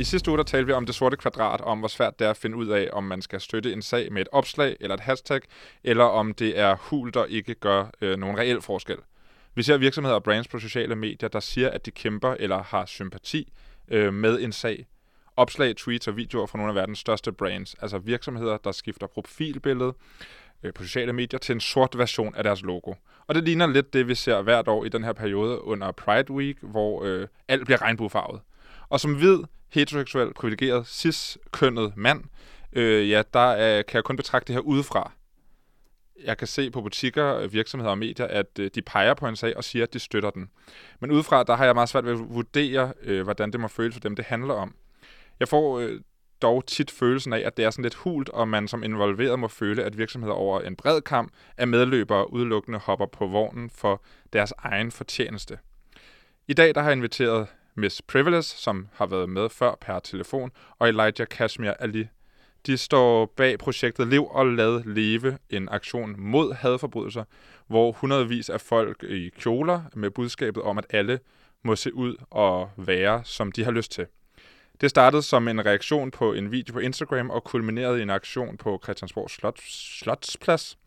I sidste uge der talte vi om det sorte kvadrat, og om hvor svært det er at finde ud af, om man skal støtte en sag med et opslag eller et hashtag, eller om det er hul, der ikke gør øh, nogen reel forskel. Vi ser virksomheder og brands på sociale medier, der siger, at de kæmper eller har sympati øh, med en sag. Opslag, tweets og videoer fra nogle af verdens største brands, altså virksomheder, der skifter profilbillede øh, på sociale medier til en sort version af deres logo. Og det ligner lidt det, vi ser hvert år i den her periode under Pride Week, hvor øh, alt bliver regnbuefarvet. Og som hvid, heteroseksuel, privilegeret, cis-kønnet mand, øh, ja, der øh, kan jeg kun betragte det her udefra. Jeg kan se på butikker, øh, virksomheder og medier, at øh, de peger på en sag og siger, at de støtter den. Men udefra, der har jeg meget svært ved at vurdere, øh, hvordan det må føles for dem, det handler om. Jeg får øh, dog tit følelsen af, at det er sådan lidt hult, og man som involveret må føle, at virksomheder over en bred kamp af medløbere udelukkende hopper på vognen for deres egen fortjeneste. I dag der har jeg inviteret Miss Privilege, som har været med før per telefon, og Elijah Kashmir Ali. De står bag projektet Lev og Lad Leve, en aktion mod hadforbrydelser, hvor hundredvis af folk i kjoler med budskabet om, at alle må se ud og være, som de har lyst til. Det startede som en reaktion på en video på Instagram og kulminerede i en aktion på Christiansborg Slot, Slotsplads.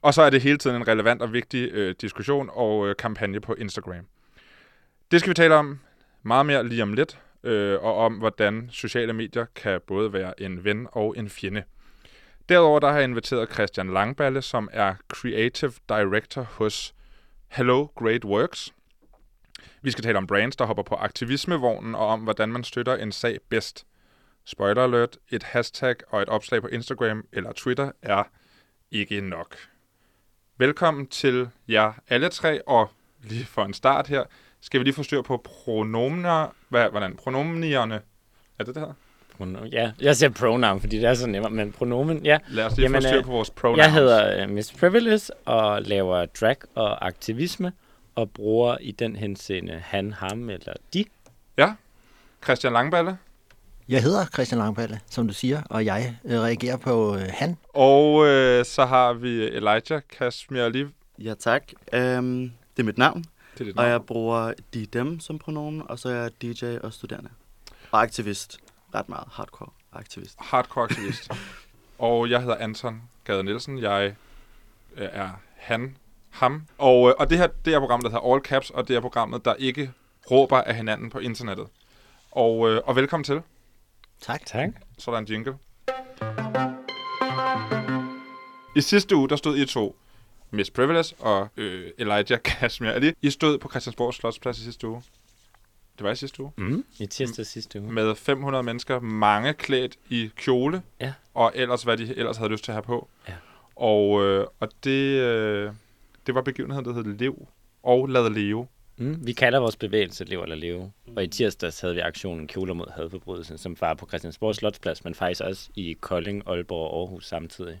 Og så er det hele tiden en relevant og vigtig øh, diskussion og øh, kampagne på Instagram. Det skal vi tale om meget mere lige om lidt, øh, og om hvordan sociale medier kan både være en ven og en fjende. Derudover der har jeg inviteret Christian Langballe, som er Creative Director hos Hello Great Works. Vi skal tale om brands, der hopper på aktivismevognen, og om, hvordan man støtter en sag bedst. Spoiler alert, et hashtag og et opslag på Instagram eller Twitter er ikke nok. Velkommen til jer alle tre, og lige for en start her, skal vi lige få styr på pronomener. Hvad, hvordan? Pronomnierne. Er det det her? Pronomen, ja, jeg siger pronoun, fordi det er så nemmere, men pronomen, ja. Lad os lige Jamen, få styr øh, på vores pronouns. Jeg hedder uh, Miss Privilege og laver drag og aktivisme og bruger i den henseende han, ham eller de. Ja. Christian Langballe. Jeg hedder Christian Langballe, som du siger, og jeg øh, reagerer på øh, han. Og øh, så har vi Elijah Kashmir lige. Ja, tak. Um, det er mit navn. Det er dit navn. Og jeg bruger de dem som pronomen, og så er jeg DJ og studerende. Og aktivist. Ret meget hardcore aktivist. Hardcore aktivist. og jeg hedder Anton Gade Nielsen. Jeg øh, er han, ham. Og, øh, og det her, det er programmet, der hedder All Caps, og det er programmet, der ikke råber af hinanden på internettet. Og, øh, og velkommen til. Tak. Tak. Så er der en jingle. I sidste uge, der stod I to, Miss Privilege og øh, Elijah Kashmir Ali. I stod på Christiansborg Slotsplads i sidste uge. Det var i sidste uge. Mm, I tirsdag sidste uge. Med 500 mennesker, mange klædt i kjole, ja. og ellers hvad de ellers havde lyst til at have på. Ja. Og, øh, og det, øh, det var begivenheden, der hed Lev og Lad Leve. Mm, vi kalder vores bevægelse Lev eller Leve. Og i tirsdags havde vi aktionen Kjoler mod hadforbrydelsen, som var på Christiansborg Slotsplads, men faktisk også i Kolding, Aalborg og Aarhus samtidig.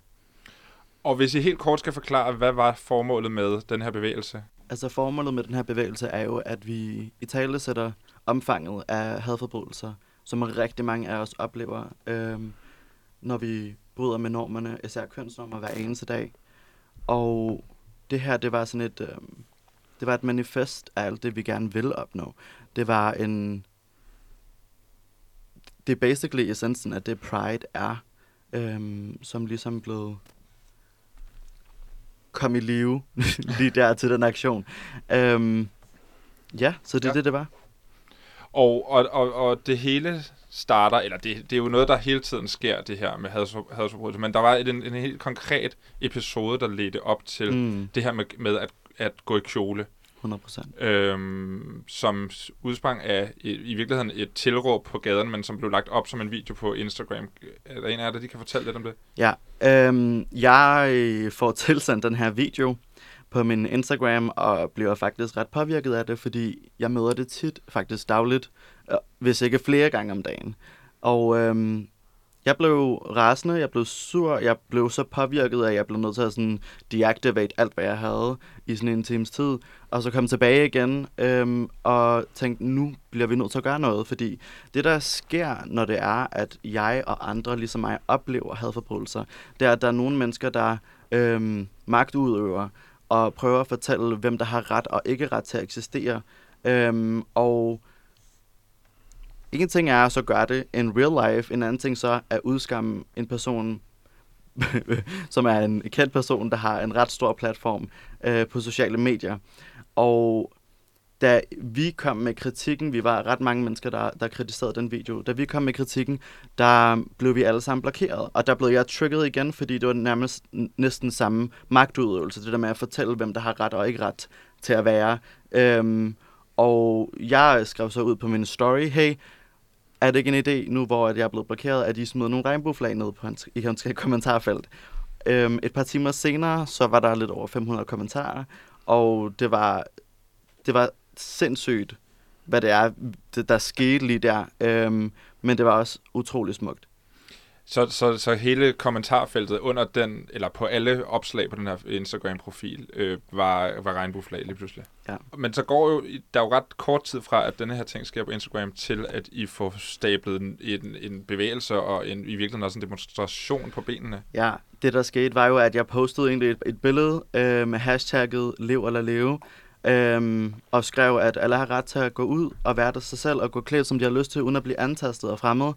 Og hvis I helt kort skal forklare, hvad var formålet med den her bevægelse? Altså formålet med den her bevægelse er jo, at vi i tale sætter omfanget af hadforbrydelser, som rigtig mange af os oplever, øhm, når vi bryder med normerne, især kønsnormer, hver eneste dag. Og det her, det var sådan et, øhm, det var et manifest af alt det, vi gerne vil opnå. Det var en, det er basically essensen af det Pride er, øhm, som ligesom blev kom i live lige der til den aktion. Øhm, ja, så det er ja. det, det var. Og, og, og, og det hele starter, eller det, det er jo noget, der hele tiden sker, det her med hadforbrydelser, men der var en, en helt konkret episode, der ledte op til mm. det her med, med at, at gå i kjole. 100%. Øhm, som udsprang af i, i virkeligheden et tilråb på gaden, men som blev lagt op som en video på Instagram. Er der en af jer, der kan fortælle lidt om det? Ja, øhm, jeg får tilsendt den her video på min Instagram, og bliver faktisk ret påvirket af det, fordi jeg møder det tit, faktisk dagligt, øh, hvis ikke flere gange om dagen. Og øhm, jeg blev rasende, jeg blev sur, jeg blev så påvirket af, at jeg blev nødt til at sådan deactivate alt, hvad jeg havde i sådan en times tid, og så kom tilbage igen øhm, og tænkte, nu bliver vi nødt til at gøre noget, fordi det, der sker, når det er, at jeg og andre, ligesom mig, oplever hadforbrydelser, det er, at der er nogle mennesker, der øhm, magtudøver og prøver at fortælle, hvem der har ret og ikke ret til at eksistere. Øhm, og en ting er så gøre det in real life, en anden ting så er udskamme en person, som er en kendt person, der har en ret stor platform øh, på sociale medier. Og da vi kom med kritikken, vi var ret mange mennesker, der, der kritiserede den video, da vi kom med kritikken, der blev vi alle sammen blokeret. Og der blev jeg trigget igen, fordi det var nærmest næsten samme magtudøvelse, det der med at fortælle, hvem der har ret og ikke ret til at være. Øhm, og jeg skrev så ud på min story, hey, er det ikke en idé, nu hvor jeg er blevet blokeret, at I smider nogle regnbueflag ned på hans, i hans kommentarfelt? Øhm, et par timer senere, så var der lidt over 500 kommentarer, og det var, det var sindssygt, hvad det er, det, der skete lige der. Øhm, men det var også utrolig smukt. Så, så, så hele kommentarfeltet under den, eller på alle opslag på den her Instagram-profil, øh, var, var regnbueflag lige pludselig. Ja. Men så går jo, der er jo ret kort tid fra, at denne her ting sker på Instagram, til at I får stablet en, en, en bevægelse og en, i virkeligheden også en demonstration på benene. Ja, det der skete var jo, at jeg postede egentlig et, et billede øh, med hashtagget lev eller leve, øhm, og skrev, at alle har ret til at gå ud og være der sig selv og gå klædt, som de har lyst til, uden at blive antastet og fremmed.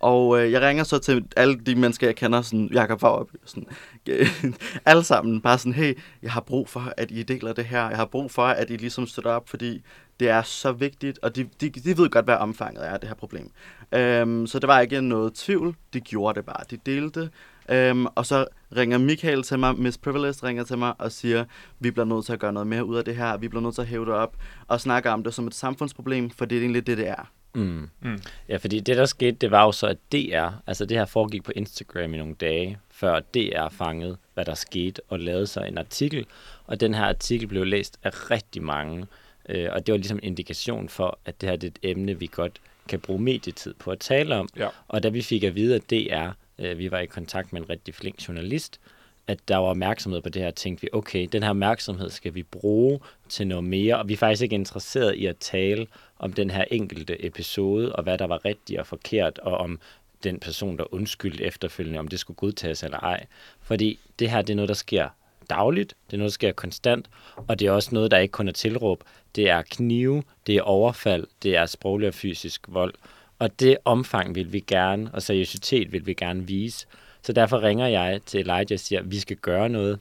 Og øh, jeg ringer så til alle de mennesker, jeg kender, sådan Jakob Fauerby, sådan, alle sammen, bare sådan, hey, jeg har brug for, at I deler det her. Jeg har brug for, at I ligesom støtter op, fordi det er så vigtigt, og de, de, de ved godt, hvad omfanget er af det her problem. Øhm, så det var ikke noget tvivl, de gjorde det bare. De delte, øhm, og så ringer Michael til mig, Miss Privilege ringer til mig og siger, vi bliver nødt til at gøre noget mere ud af det her, vi bliver nødt til at hæve det op, og snakke om det som et samfundsproblem, for det er egentlig det, det er. Mm. Mm. Ja, fordi det, der skete, det var jo så, at DR, altså det her foregik på Instagram i nogle dage, før DR fangede, hvad der skete, og lavede sig en artikel. Og den her artikel blev læst af rigtig mange, øh, og det var ligesom en indikation for, at det her det er et emne, vi godt kan bruge medietid på at tale om. Ja. Og da vi fik at vide, at DR, øh, vi var i kontakt med en rigtig flink journalist, at der var opmærksomhed på det her, tænkte vi, okay, den her opmærksomhed skal vi bruge til noget mere, og vi er faktisk ikke interesseret i at tale om den her enkelte episode, og hvad der var rigtigt og forkert, og om den person, der undskyldte efterfølgende, om det skulle godtages eller ej. Fordi det her, det er noget, der sker dagligt, det er noget, der sker konstant, og det er også noget, der ikke kun er tilråb. Det er knive, det er overfald, det er sproglig og fysisk vold. Og det omfang vil vi gerne, og seriøsitet vil vi gerne vise. Så derfor ringer jeg til Elijah og siger, at vi skal gøre noget.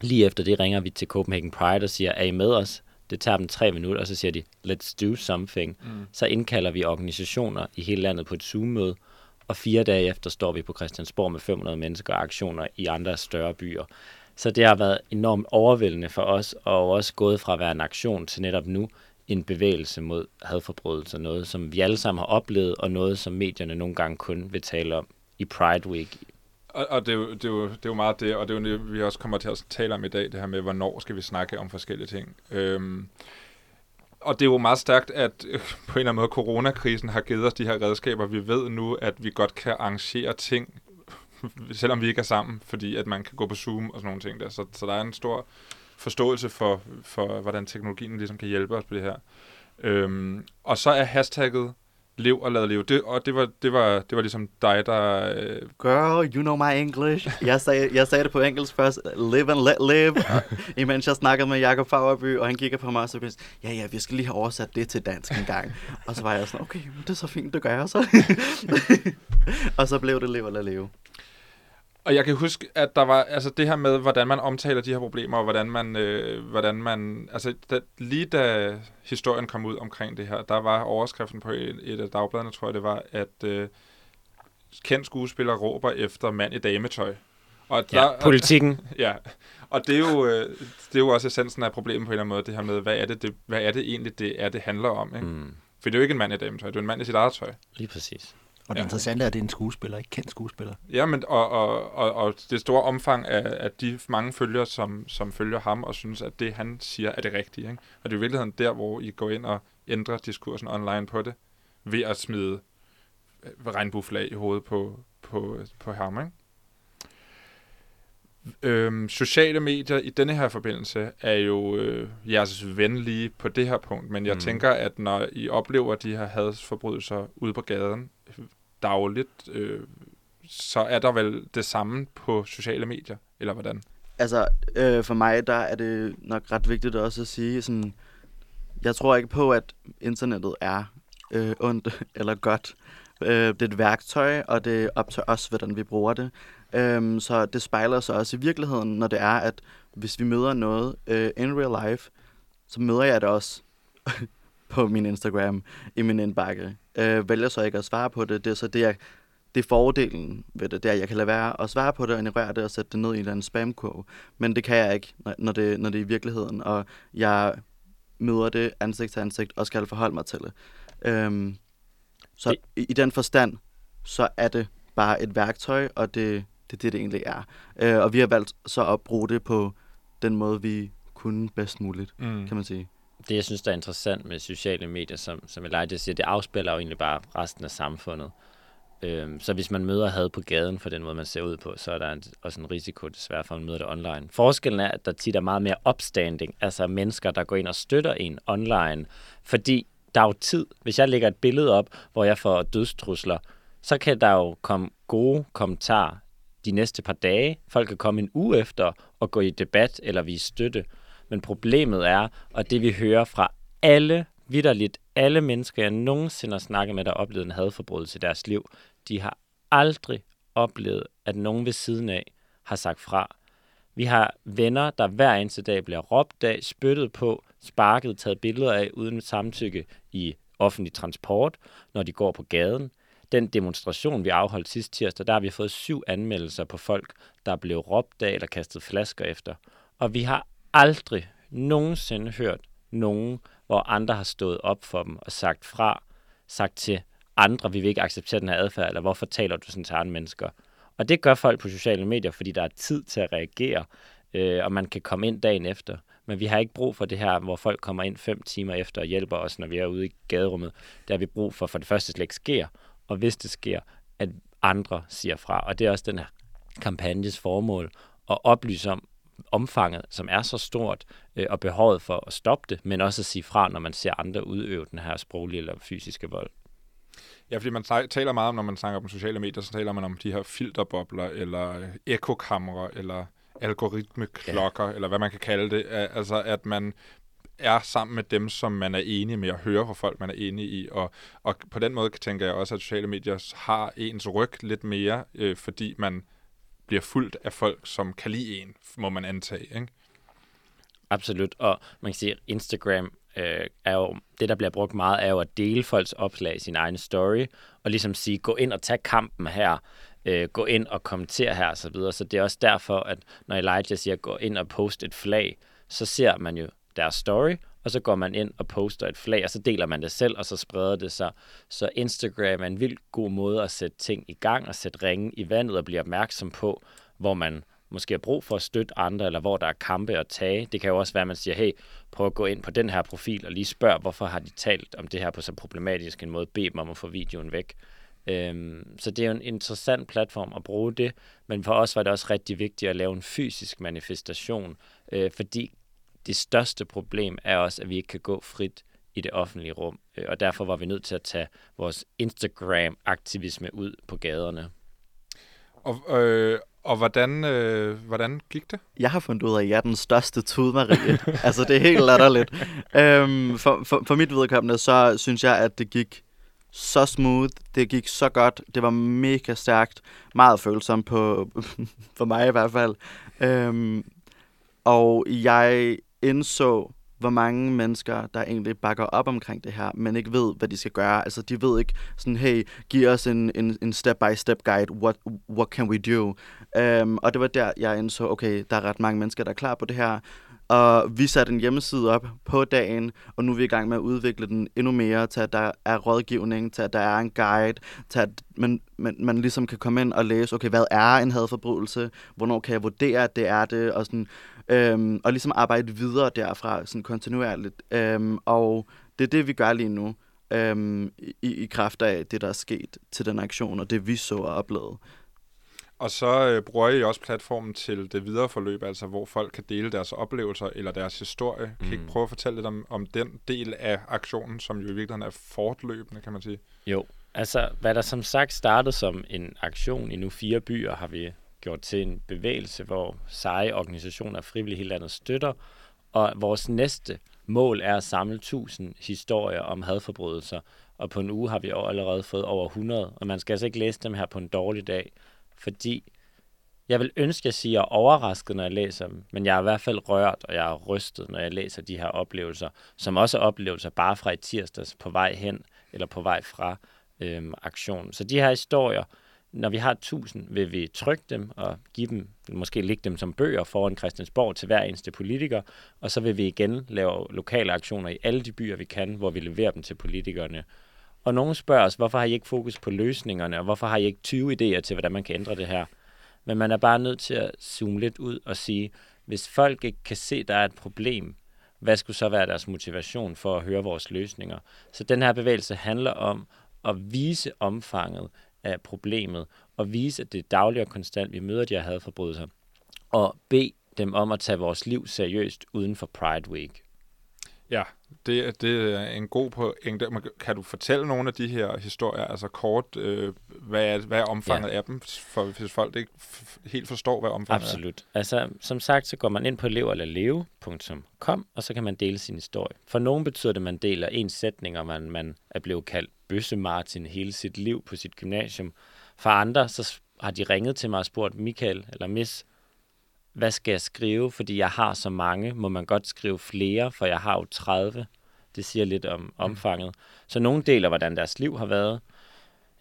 Lige efter det ringer vi til Copenhagen Pride og siger, er I med os? Det tager dem tre minutter, og så siger de, let's do something. Mm. Så indkalder vi organisationer i hele landet på et Zoom-møde, og fire dage efter står vi på Christiansborg med 500 mennesker og aktioner i andre større byer. Så det har været enormt overvældende for os, og også gået fra at være en aktion til netop nu en bevægelse mod hadforbrydelser. Noget, som vi alle sammen har oplevet, og noget, som medierne nogle gange kun vil tale om i Pride Week og, og det, er jo, det, er jo, det er jo meget det, og det er jo det, vi også kommer til at tale om i dag, det her med, hvornår skal vi snakke om forskellige ting. Øhm, og det er jo meget stærkt, at øh, på en eller anden måde coronakrisen har givet os de her redskaber. Vi ved nu, at vi godt kan arrangere ting, selvom vi ikke er sammen, fordi at man kan gå på Zoom og sådan nogle ting der. Så, så der er en stor forståelse for, for, hvordan teknologien ligesom kan hjælpe os på det her. Øhm, og så er hashtagget lev og lad leve. Det, og det var, det, var, det var ligesom dig, der... Øh... Girl, you know my English. Jeg sagde, jeg sagde det på engelsk først. Live and let live. imens jeg snakkede med Jakob Fagerby, og han kigger på mig og så sagde, ja, ja, vi skal lige have oversat det til dansk en gang. og så var jeg sådan, okay, det er så fint, det gør jeg så. og så blev det live og lad leve. Og jeg kan huske, at der var altså det her med, hvordan man omtaler de her problemer, og hvordan man, øh, hvordan man altså da, lige da historien kom ud omkring det her, der var overskriften på et, et af dagbladene, tror jeg det var, at øh, kendt skuespiller råber efter mand i dametøj. Og der, ja, politikken. Og, ja, og det er, jo, øh, det er jo også essensen af problemet på en eller anden måde, det her med, hvad er det, det, hvad er det egentlig, det er, det handler om, ikke? Mm. For det er jo ikke en mand i dametøj, det er en mand i sit eget tøj. Lige præcis. Og det ja. interessante er, at det er en skuespiller, ikke kendt skuespiller. Ja, men og, og, og, og det store omfang af, af de mange følgere, som, som følger ham og synes, at det, han siger, er det rigtige. Ikke? Og det er i virkeligheden der, hvor I går ind og ændrer diskursen online på det, ved at smide øh, regnbueflag i hovedet på, på, på ham. Ikke? Øhm, sociale medier i denne her forbindelse er jo øh, jeres venlige på det her punkt, men jeg mm. tænker, at når I oplever de her hadsforbrydelser ude på gaden, dagligt, øh, så er der vel det samme på sociale medier, eller hvordan? Altså, øh, for mig, der er det nok ret vigtigt også at sige, sådan, jeg tror ikke på, at internettet er øh, ondt eller godt. Øh, det er et værktøj, og det er op til os, hvordan vi bruger det. Øh, så det spejler sig også i virkeligheden, når det er, at hvis vi møder noget øh, in real life, så møder jeg det også på min Instagram, i min indbakke. Øh, vælger så ikke at svare på det. Det er så det, jeg, det er fordelen ved det, det er, at jeg kan lade være at svare på det, og ignorere det og sætte det ned i en eller anden spamkurve. Men det kan jeg ikke, når det, når det er i virkeligheden, og jeg møder det ansigt til ansigt og skal forholde mig til det. Øhm, så det... i, i den forstand, så er det bare et værktøj, og det, det er det, det egentlig er. Øh, og vi har valgt så at bruge det på den måde, vi kunne bedst muligt, mm. kan man sige. Det, jeg synes, der er interessant med sociale medier, som, som Elijah siger, det afspiller jo egentlig bare resten af samfundet. Øhm, så hvis man møder had på gaden for den måde, man ser ud på, så er der en, også en risiko desværre for, at man møder det online. Forskellen er, at der tit er meget mere opstanding, altså mennesker, der går ind og støtter en online, fordi der er jo tid. Hvis jeg lægger et billede op, hvor jeg får dødstrusler, så kan der jo komme gode kommentarer de næste par dage. Folk kan komme en uge efter og gå i debat eller vise støtte. Men problemet er, og det vi hører fra alle, vidderligt alle mennesker, jeg nogensinde har snakket med, der har oplevet en hadforbrydelse i deres liv, de har aldrig oplevet, at nogen ved siden af har sagt fra. Vi har venner, der hver eneste dag bliver råbt af, spyttet på, sparket, taget billeder af uden samtykke i offentlig transport, når de går på gaden. Den demonstration, vi afholdt sidste tirsdag, der har vi fået syv anmeldelser på folk, der blev råbt af eller kastet flasker efter. Og vi har aldrig nogensinde hørt nogen, hvor andre har stået op for dem og sagt fra, sagt til andre, vi vil ikke acceptere den her adfærd, eller hvorfor taler du sådan til andre mennesker? Og det gør folk på sociale medier, fordi der er tid til at reagere, øh, og man kan komme ind dagen efter. Men vi har ikke brug for det her, hvor folk kommer ind fem timer efter og hjælper os, når vi er ude i gaderummet. Der har vi brug for, for det første slet ikke sker, og hvis det sker, at andre siger fra. Og det er også den her kampagnes formål at oplyse om omfanget, som er så stort, øh, og behovet for at stoppe det, men også at sige fra, når man ser andre udøve den her sproglige eller fysiske vold. Ja, fordi man taler meget om, når man snakker om sociale medier, så taler man om de her filterbobler, eller ekokamre, eller algoritmeklokker, ja. eller hvad man kan kalde det. Altså, at man er sammen med dem, som man er enig med, og hører fra folk, man er enig i. Og, og på den måde tænker jeg også, at sociale medier har ens ryg lidt mere, øh, fordi man bliver fuldt af folk, som kan lide en, må man antage. Ikke? Absolut, og man kan sige, Instagram øh, er jo, det der bliver brugt meget, er jo at dele folks opslag i sin egen story, og ligesom sige, gå ind og tag kampen her, øh, gå ind og kommentere her, og så videre. Så det er også derfor, at når Elijah siger, gå ind og post et flag, så ser man jo deres story, og så går man ind og poster et flag, og så deler man det selv, og så spreder det sig. Så Instagram er en vild god måde at sætte ting i gang, og sætte ringe i vandet og blive opmærksom på, hvor man måske har brug for at støtte andre, eller hvor der er kampe at tage. Det kan jo også være, at man siger, hey, prøv at gå ind på den her profil og lige spørg, hvorfor har de talt om det her på så problematisk en måde, bed dem om at få videoen væk. Øhm, så det er jo en interessant platform at bruge det, men for os var det også rigtig vigtigt at lave en fysisk manifestation, øh, fordi det største problem er også, at vi ikke kan gå frit i det offentlige rum, øh, og derfor var vi nødt til at tage vores Instagram-aktivisme ud på gaderne. Og, øh, og hvordan, øh, hvordan gik det? Jeg har fundet ud af, at jeg er den største tudmarie. altså, det er helt latterligt. øhm, for, for, for mit vedkommende, så synes jeg, at det gik så smooth. Det gik så godt. Det var mega stærkt. Meget følsomt på, for mig i hvert fald. Øhm, og jeg indså, hvor mange mennesker, der egentlig bakker op omkring det her, men ikke ved, hvad de skal gøre. Altså, de ved ikke sådan, hey, giv os en, en, en step-by-step guide. What, what can we do? Um, og det var der, jeg indså, okay, der er ret mange mennesker, der er klar på det her. Og vi satte en hjemmeside op på dagen, og nu er vi i gang med at udvikle den endnu mere, til at der er rådgivning, til at der er en guide, til at man, man, man ligesom kan komme ind og læse, okay, hvad er en hadforbrydelse? Hvornår kan jeg vurdere, at det er det? Og, sådan, øhm, og ligesom arbejde videre derfra, sådan kontinuerligt. Øhm, og det er det, vi gør lige nu, øhm, i, i kraft af det, der er sket til den aktion, og det vi så og oplevede. Og så øh, bruger I også platformen til det videre forløb, altså hvor folk kan dele deres oplevelser eller deres historie. Mm. Kan I ikke mm. prøve at fortælle lidt om, om den del af aktionen, som jo i virkeligheden er fortløbende, kan man sige? Jo, altså hvad der som sagt startede som en aktion i nu fire byer, har vi gjort til en bevægelse, hvor seje organisationer og frivillige hele landet støtter, og vores næste mål er at samle 1000 historier om hadforbrydelser og på en uge har vi allerede fået over 100, og man skal altså ikke læse dem her på en dårlig dag, fordi jeg vil ønske, at jeg siger overrasket, når jeg læser dem, men jeg er i hvert fald rørt, og jeg er rystet, når jeg læser de her oplevelser, som også er oplevelser bare fra i tirsdags på vej hen, eller på vej fra øhm, aktionen. Så de her historier, når vi har 1000, vil vi trykke dem og give dem, måske lægge dem som bøger foran Christiansborg til hver eneste politiker, og så vil vi igen lave lokale aktioner i alle de byer, vi kan, hvor vi leverer dem til politikerne. Og nogen spørger os, hvorfor har I ikke fokus på løsningerne, og hvorfor har I ikke 20 idéer til, hvordan man kan ændre det her? Men man er bare nødt til at zoome lidt ud og sige, hvis folk ikke kan se, at der er et problem, hvad skulle så være deres motivation for at høre vores løsninger? Så den her bevægelse handler om at vise omfanget af problemet, og vise, at det er dagligt og konstant, vi møder de her hadforbrydelser, og bede dem om at tage vores liv seriøst uden for Pride Week. Ja, det, det er en god pointe. Kan du fortælle nogle af de her historier, altså kort, øh, hvad, er, hvad er omfanget ja. af dem, for, hvis folk ikke helt forstår, hvad omfanget Absolut. er? Absolut. Altså, som sagt, så går man ind på levelerleve.com, og så kan man dele sin historie. For nogen betyder det, at man deler en sætning, og man, man er blevet kaldt Bøsse Martin hele sit liv på sit gymnasium. For andre, så har de ringet til mig og spurgt, Michael eller Miss, hvad skal jeg skrive, fordi jeg har så mange? Må man godt skrive flere, for jeg har jo 30? Det siger lidt om mm. omfanget. Så nogle deler, hvordan deres liv har været.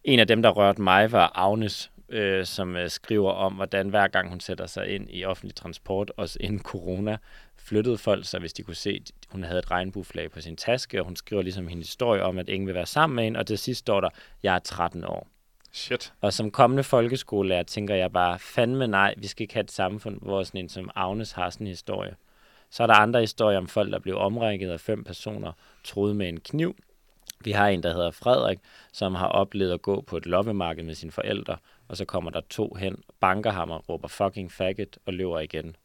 En af dem, der rørte mig, var Agnes, øh, som øh, skriver om, hvordan hver gang hun sætter sig ind i offentlig transport, også inden corona, flyttede folk sig, hvis de kunne se, at hun havde et regnbueflag på sin taske, og hun skriver ligesom en historie om, at ingen vil være sammen med hende, og til sidst står der, jeg er 13 år. Shit. Og som kommende folkeskolelærer tænker jeg bare, fandme nej, vi skal ikke have et samfund, hvor sådan en som Agnes har sådan en historie. Så er der andre historier om folk, der blev omringet af fem personer, troet med en kniv. Vi har en, der hedder Frederik, som har oplevet at gå på et loppemarked med sine forældre, og så kommer der to hen, banker ham og råber fucking faggot og løber igen.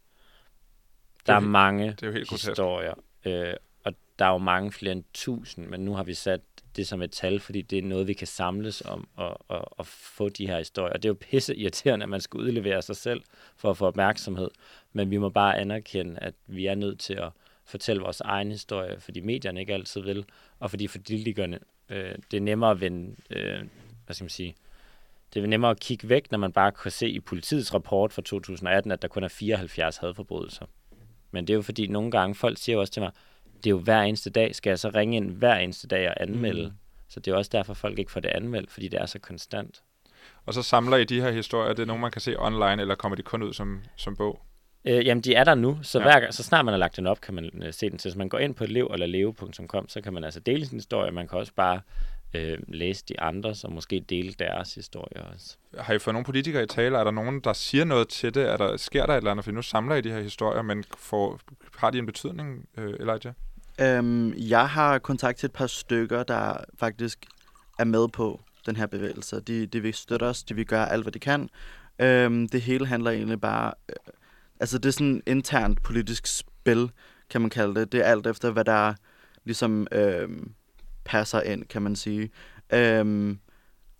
Der er, er mange det er jo helt historier, øh, og der er jo mange flere end tusind, men nu har vi sat det som et tal, fordi det er noget, vi kan samles om og, og, og få de her historier. Og det er jo pisse irriterende, at man skal udlevere sig selv for at få opmærksomhed. Men vi må bare anerkende, at vi er nødt til at fortælle vores egen historie, fordi medierne ikke altid vil, og fordi politikerne, øh, det er nemmere at vende, øh, hvad skal man sige, det er nemmere at kigge væk, når man bare kan se i politiets rapport fra 2018, at der kun er 74 hadforbrydelser. Men det er jo fordi, nogle gange folk siger også til mig, det er jo hver eneste dag. Skal jeg så ringe ind hver eneste dag og anmelde? Mm. Så det er også derfor, folk ikke får det anmeldt, fordi det er så konstant. Og så samler I de her historier, det er nogle, man kan se online, eller kommer de kun ud som, som bog? Øh, jamen, de er der nu, så, ja. hver, så snart man har lagt den op, kan man øh, se den. Så hvis man går ind på lev eller leve.com, så kan man altså dele sin historie. Man kan også bare øh, læse de andre, og måske dele deres historier også. Har I fået nogle politikere i tale? Er der nogen, der siger noget til det? Er der, sker der et eller andet? For nu samler I de her historier, men får, har de en betydning, øh, Elijah? Øhm, jeg har kontakt til et par stykker, der faktisk er med på den her bevægelse. De, de vil støtte os, de vil gøre alt, hvad de kan. Øhm, det hele handler egentlig bare... Øh, altså, det er sådan et internt politisk spil, kan man kalde det. Det er alt efter, hvad der ligesom øh, passer ind, kan man sige. Øhm,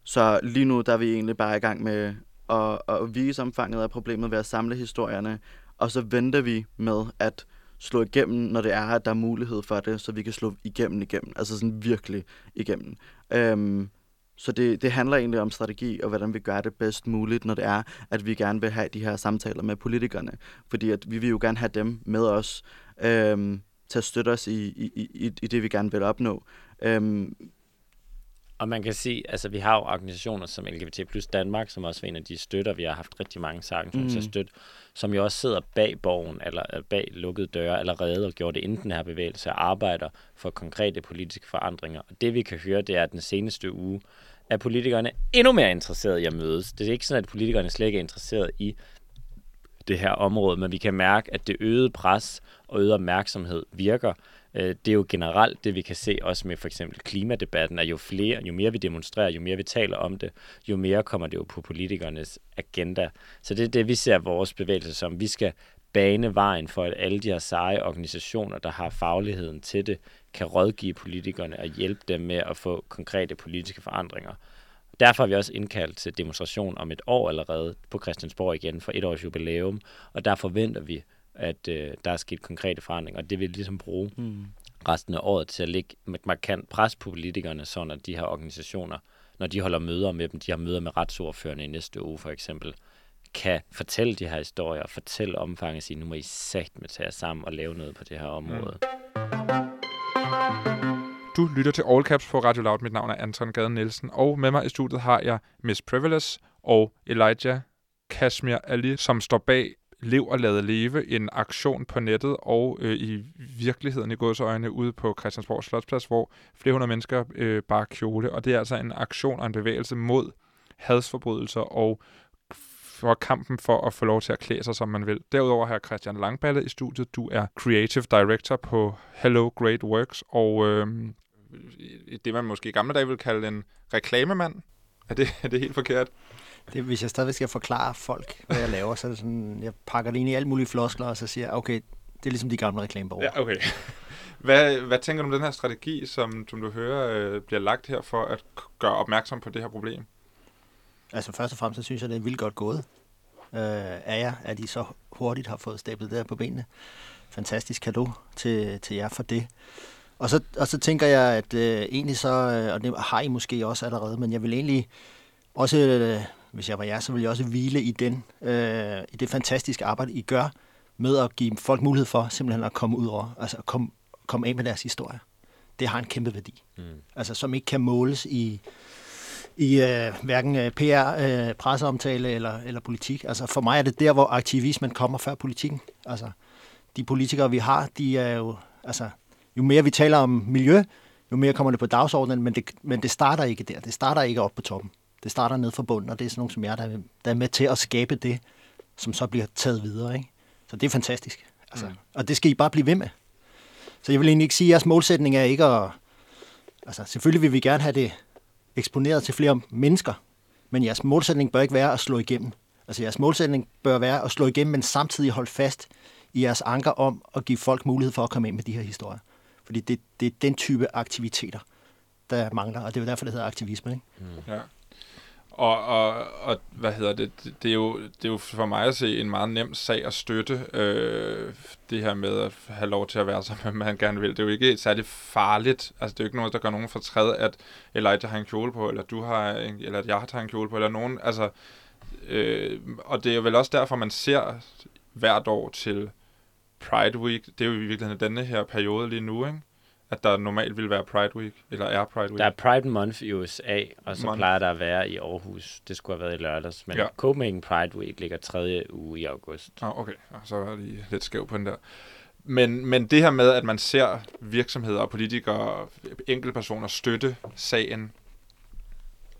så lige nu der er vi egentlig bare i gang med at, at vise omfanget af problemet ved at samle historierne, og så venter vi med at slå igennem, når det er, at der er mulighed for det, så vi kan slå igennem igennem. Altså sådan virkelig igennem. Øhm, så det, det handler egentlig om strategi og hvordan vi gør det bedst muligt, når det er, at vi gerne vil have de her samtaler med politikerne. Fordi at vi vil jo gerne have dem med os øhm, til at støtte os i, i, i, i det, vi gerne vil opnå. Øhm, og man kan sige, altså vi har jo organisationer som LGBT plus Danmark, som også er en af de støtter, vi har haft rigtig mange sager mm. til at støtte, som jo også sidder bag borgen, eller bag lukkede døre allerede, og gjorde det inden den her bevægelse, og arbejder for konkrete politiske forandringer. Og det vi kan høre, det er, at den seneste uge er politikerne endnu mere interesserede i at mødes. Det er ikke sådan, at politikerne slet ikke er interesseret i det her område, men vi kan mærke, at det øgede pres og øget opmærksomhed virker. Øh, det er jo generelt det, vi kan se også med for eksempel klimadebatten, at jo flere, jo mere vi demonstrerer, jo mere vi taler om det, jo mere kommer det jo på politikernes agenda. Så det er det, vi ser vores bevægelse som. Vi skal bane vejen for, at alle de her seje organisationer, der har fagligheden til det, kan rådgive politikerne og hjælpe dem med at få konkrete politiske forandringer. Derfor har vi også indkaldt til demonstration om et år allerede på Christiansborg igen for et års jubilæum, og der forventer vi at øh, der er sket konkrete forandringer, og det vil vi ligesom bruge. Mm. resten af året til at lægge et markant pres på politikerne, så når de her organisationer, når de holder møder med dem, de har møder med retsordførende i næste uge for eksempel, kan fortælle de her historier, og fortælle omfanget og sige, nu må I sagt med tage jer sammen og lave noget på det her område. Du lytter til All Caps på Radio Loud. Mit navn er Anton Gade Nielsen, og med mig i studiet har jeg Miss Privilege og Elijah Kashmir Ali, som står bag Lev og Lade Leve, en aktion på nettet og øh, i virkeligheden i godsøjne ude på Christiansborg Slotsplads, hvor flere hundrede mennesker øh, bare kjole. Og det er altså en aktion og en bevægelse mod hadsforbrydelser og for kampen for at få lov til at klæde sig, som man vil. Derudover har jeg Christian Langballe i studiet. Du er Creative Director på Hello Great Works, og øh, det man måske i gamle dage ville kalde en reklamemand. Er det, er det helt forkert? Det, hvis jeg stadigvæk skal forklare folk, hvad jeg laver, så er det sådan, jeg pakker det ind i alle mulige floskler, og så siger jeg, okay, det er ligesom de gamle reklameborger. Ja, okay. Hvad, hvad tænker du om den her strategi, som, som du hører øh, bliver lagt her for at gøre opmærksom på det her problem? Altså først og fremmest, så synes jeg, det er vildt godt gået øh, af jer, at I så hurtigt har fået stablet det her på benene. Fantastisk kado til, til jer for det. Og så, og så tænker jeg, at øh, egentlig så, øh, og det har I måske også allerede, men jeg vil egentlig også, øh, hvis jeg var jer, så vil jeg også hvile i, den, øh, i det fantastiske arbejde, I gør med at give folk mulighed for simpelthen at komme ud over, altså at komme, komme af med deres historie. Det har en kæmpe værdi. Mm. Altså som ikke kan måles i, i øh, hverken øh, PR, øh, presseomtale eller, eller politik. Altså for mig er det der, hvor aktivismen kommer før politikken. Altså de politikere, vi har, de er jo, altså jo mere vi taler om miljø, jo mere kommer det på dagsordenen, men det, men det starter ikke der. Det starter ikke op på toppen. Det starter ned fra bunden, og det er sådan nogle som jeg, der, der er med til at skabe det, som så bliver taget videre. Ikke? Så det er fantastisk. Altså, mm. Og det skal I bare blive ved med. Så jeg vil egentlig ikke sige, at jeres målsætning er ikke at... Altså, selvfølgelig vil vi gerne have det eksponeret til flere mennesker, men jeres målsætning bør ikke være at slå igennem. Altså jeres målsætning bør være at slå igennem, men samtidig holde fast i jeres anker om at give folk mulighed for at komme ind med de her historier. Fordi det, det er den type aktiviteter, der mangler, og det er jo derfor, det hedder aktivisme. Ikke? Mm. Ja. Og, og, og hvad hedder det, det er, jo, det er jo for mig at se en meget nem sag at støtte øh, det her med at have lov til at være, som man gerne vil. Det er jo ikke særlig farligt. Altså, det er jo ikke noget, der gør nogen fortræd, at Elijah har en kjole på, eller du har en, eller at jeg har en kjole på, eller nogen. Altså, øh, og det er jo vel også derfor, man ser hvert år til Pride Week. Det er jo i virkeligheden denne her periode lige nu, ikke? At der normalt vil være Pride Week, eller er Pride Week? Der er Pride Month i USA, og så Month. plejer der at være i Aarhus. Det skulle have været i lørdags, men ja. Copenhagen Pride Week ligger tredje uge i august. Ah, okay, så var lige lidt skæv på den der. Men, men det her med, at man ser virksomheder og politikere, enkeltpersoner støtte sagen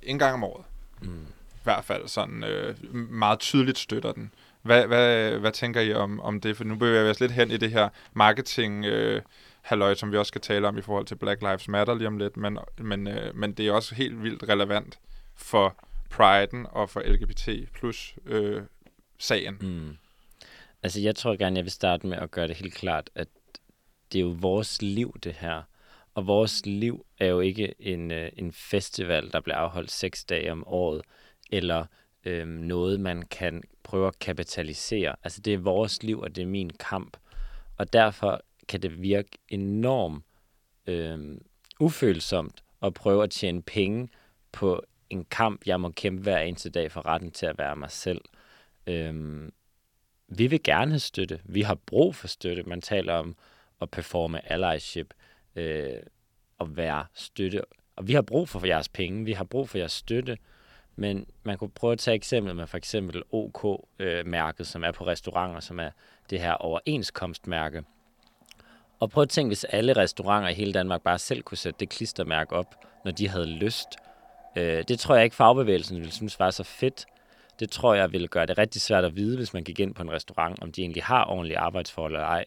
en gang om året, mm. i hvert fald sådan øh, meget tydeligt støtter den. Hvad, hvad, hvad tænker I om, om det? For nu bevæger vi os lidt hen i det her marketing... Øh, halløj, som vi også skal tale om i forhold til Black Lives Matter lige om lidt, men, men, øh, men det er også helt vildt relevant for priden og for LGBT plus øh, sagen. Mm. Altså, jeg tror gerne, jeg vil starte med at gøre det helt klart, at det er jo vores liv, det her. Og vores liv er jo ikke en, øh, en festival, der bliver afholdt seks dage om året, eller øh, noget, man kan prøve at kapitalisere. Altså, det er vores liv, og det er min kamp. Og derfor kan det virke enormt øh, ufølsomt at prøve at tjene penge på en kamp, jeg må kæmpe hver eneste dag for retten til at være mig selv. Øh, vi vil gerne have støtte. Vi har brug for støtte. Man taler om at performe allyship øh, at være støtte. Og vi har brug for jeres penge. Vi har brug for jeres støtte. Men man kunne prøve at tage eksempel med for eksempel OK-mærket, øh, som er på restauranter, som er det her overenskomstmærke. Og prøv at tænke, hvis alle restauranter i hele Danmark bare selv kunne sætte det klistermærke op, når de havde lyst. Øh, det tror jeg ikke fagbevægelsen ville synes var så fedt. Det tror jeg ville gøre det rigtig svært at vide, hvis man gik ind på en restaurant, om de egentlig har ordentlige arbejdsforhold eller ej.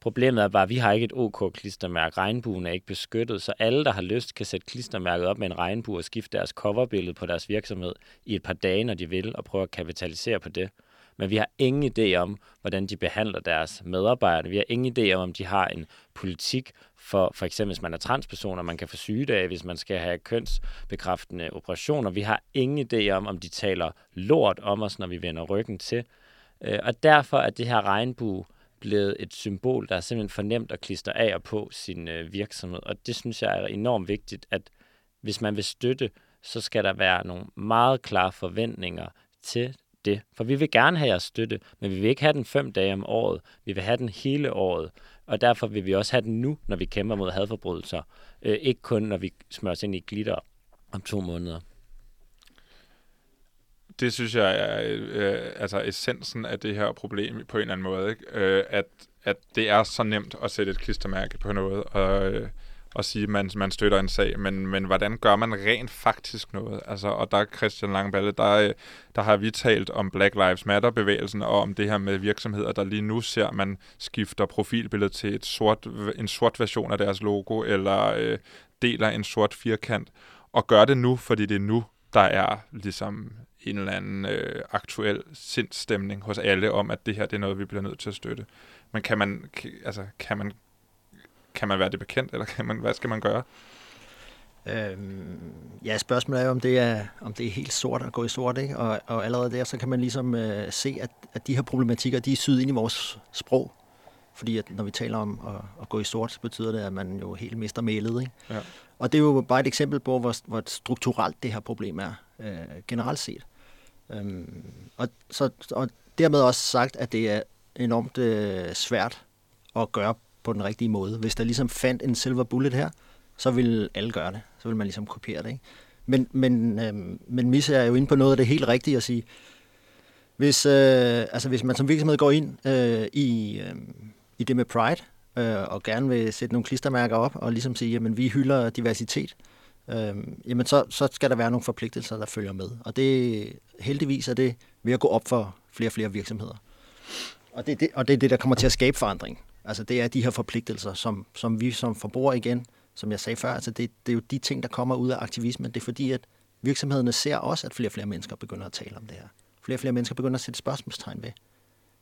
Problemet er bare, at vi har ikke et OK-klistermærke. Regnbuen er ikke beskyttet, så alle, der har lyst, kan sætte klistermærket op med en regnbue og skifte deres coverbillede på deres virksomhed i et par dage, når de vil, og prøve at kapitalisere på det men vi har ingen idé om, hvordan de behandler deres medarbejdere. Vi har ingen idé om, om de har en politik for, for eksempel hvis man er transperson, man kan få sygedage, hvis man skal have kønsbekræftende operationer. Vi har ingen idé om, om de taler lort om os, når vi vender ryggen til. Øh, og derfor er det her regnbue blevet et symbol, der er simpelthen fornemt at klistre af og på sin øh, virksomhed. Og det synes jeg er enormt vigtigt, at hvis man vil støtte, så skal der være nogle meget klare forventninger til det. For vi vil gerne have jeres støtte, men vi vil ikke have den fem dage om året. Vi vil have den hele året. Og derfor vil vi også have den nu, når vi kæmper mod hadforbrydelser. Øh, ikke kun, når vi smører os ind i glitter om to måneder. Det synes jeg er øh, altså essensen af det her problem på en eller anden måde. Ikke? Øh, at, at det er så nemt at sætte et klistermærke på noget og, øh, og sige, at man, man støtter en sag, men, men hvordan gør man rent faktisk noget? Altså, og der Christian Langballe, der, øh, der har vi talt om Black Lives Matter-bevægelsen og om det her med virksomheder, der lige nu ser, at man skifter profilbilledet til et sort, en sort version af deres logo, eller øh, deler en sort firkant, og gør det nu, fordi det er nu, der er ligesom en eller anden øh, aktuel sindstemning hos alle om, at det her det er noget, vi bliver nødt til at støtte. Men kan man, altså, kan man, kan man være det bekendt, eller kan man, hvad skal man gøre? Øhm, ja, spørgsmålet er jo, om det er, om det er helt sort at gå i sort, ikke? Og, og allerede der, så kan man ligesom øh, se, at, at de her problematikker, de er syet ind i vores sprog. Fordi at når vi taler om at, at gå i sort, så betyder det, at man jo helt mister mailet, ikke? Ja. Og det er jo bare et eksempel på, hvor, hvor strukturelt det her problem er, øh, generelt set. Øhm, og, så, og dermed også sagt, at det er enormt øh, svært at gøre på den rigtige måde. Hvis der ligesom fandt en silver bullet her, så vil alle gøre det. Så vil man ligesom kopiere det. Ikke? Men, men, øh, men Misse er jo inde på noget af det helt rigtige at sige. Hvis, øh, altså hvis man som virksomhed går ind øh, i, øh, i det med Pride, øh, og gerne vil sætte nogle klistermærker op, og ligesom sige, at vi hylder diversitet, øh, jamen så, så skal der være nogle forpligtelser, der følger med. Og det heldigvis er det ved at gå op for flere og flere virksomheder. Og det, det, og det er det, der kommer til at skabe forandring. Altså det er de her forpligtelser, som, som vi som forbrugere igen, som jeg sagde før, altså det, det er jo de ting, der kommer ud af aktivismen. Det er fordi, at virksomhederne ser også, at flere og flere mennesker begynder at tale om det her. Flere og flere mennesker begynder at sætte spørgsmålstegn ved,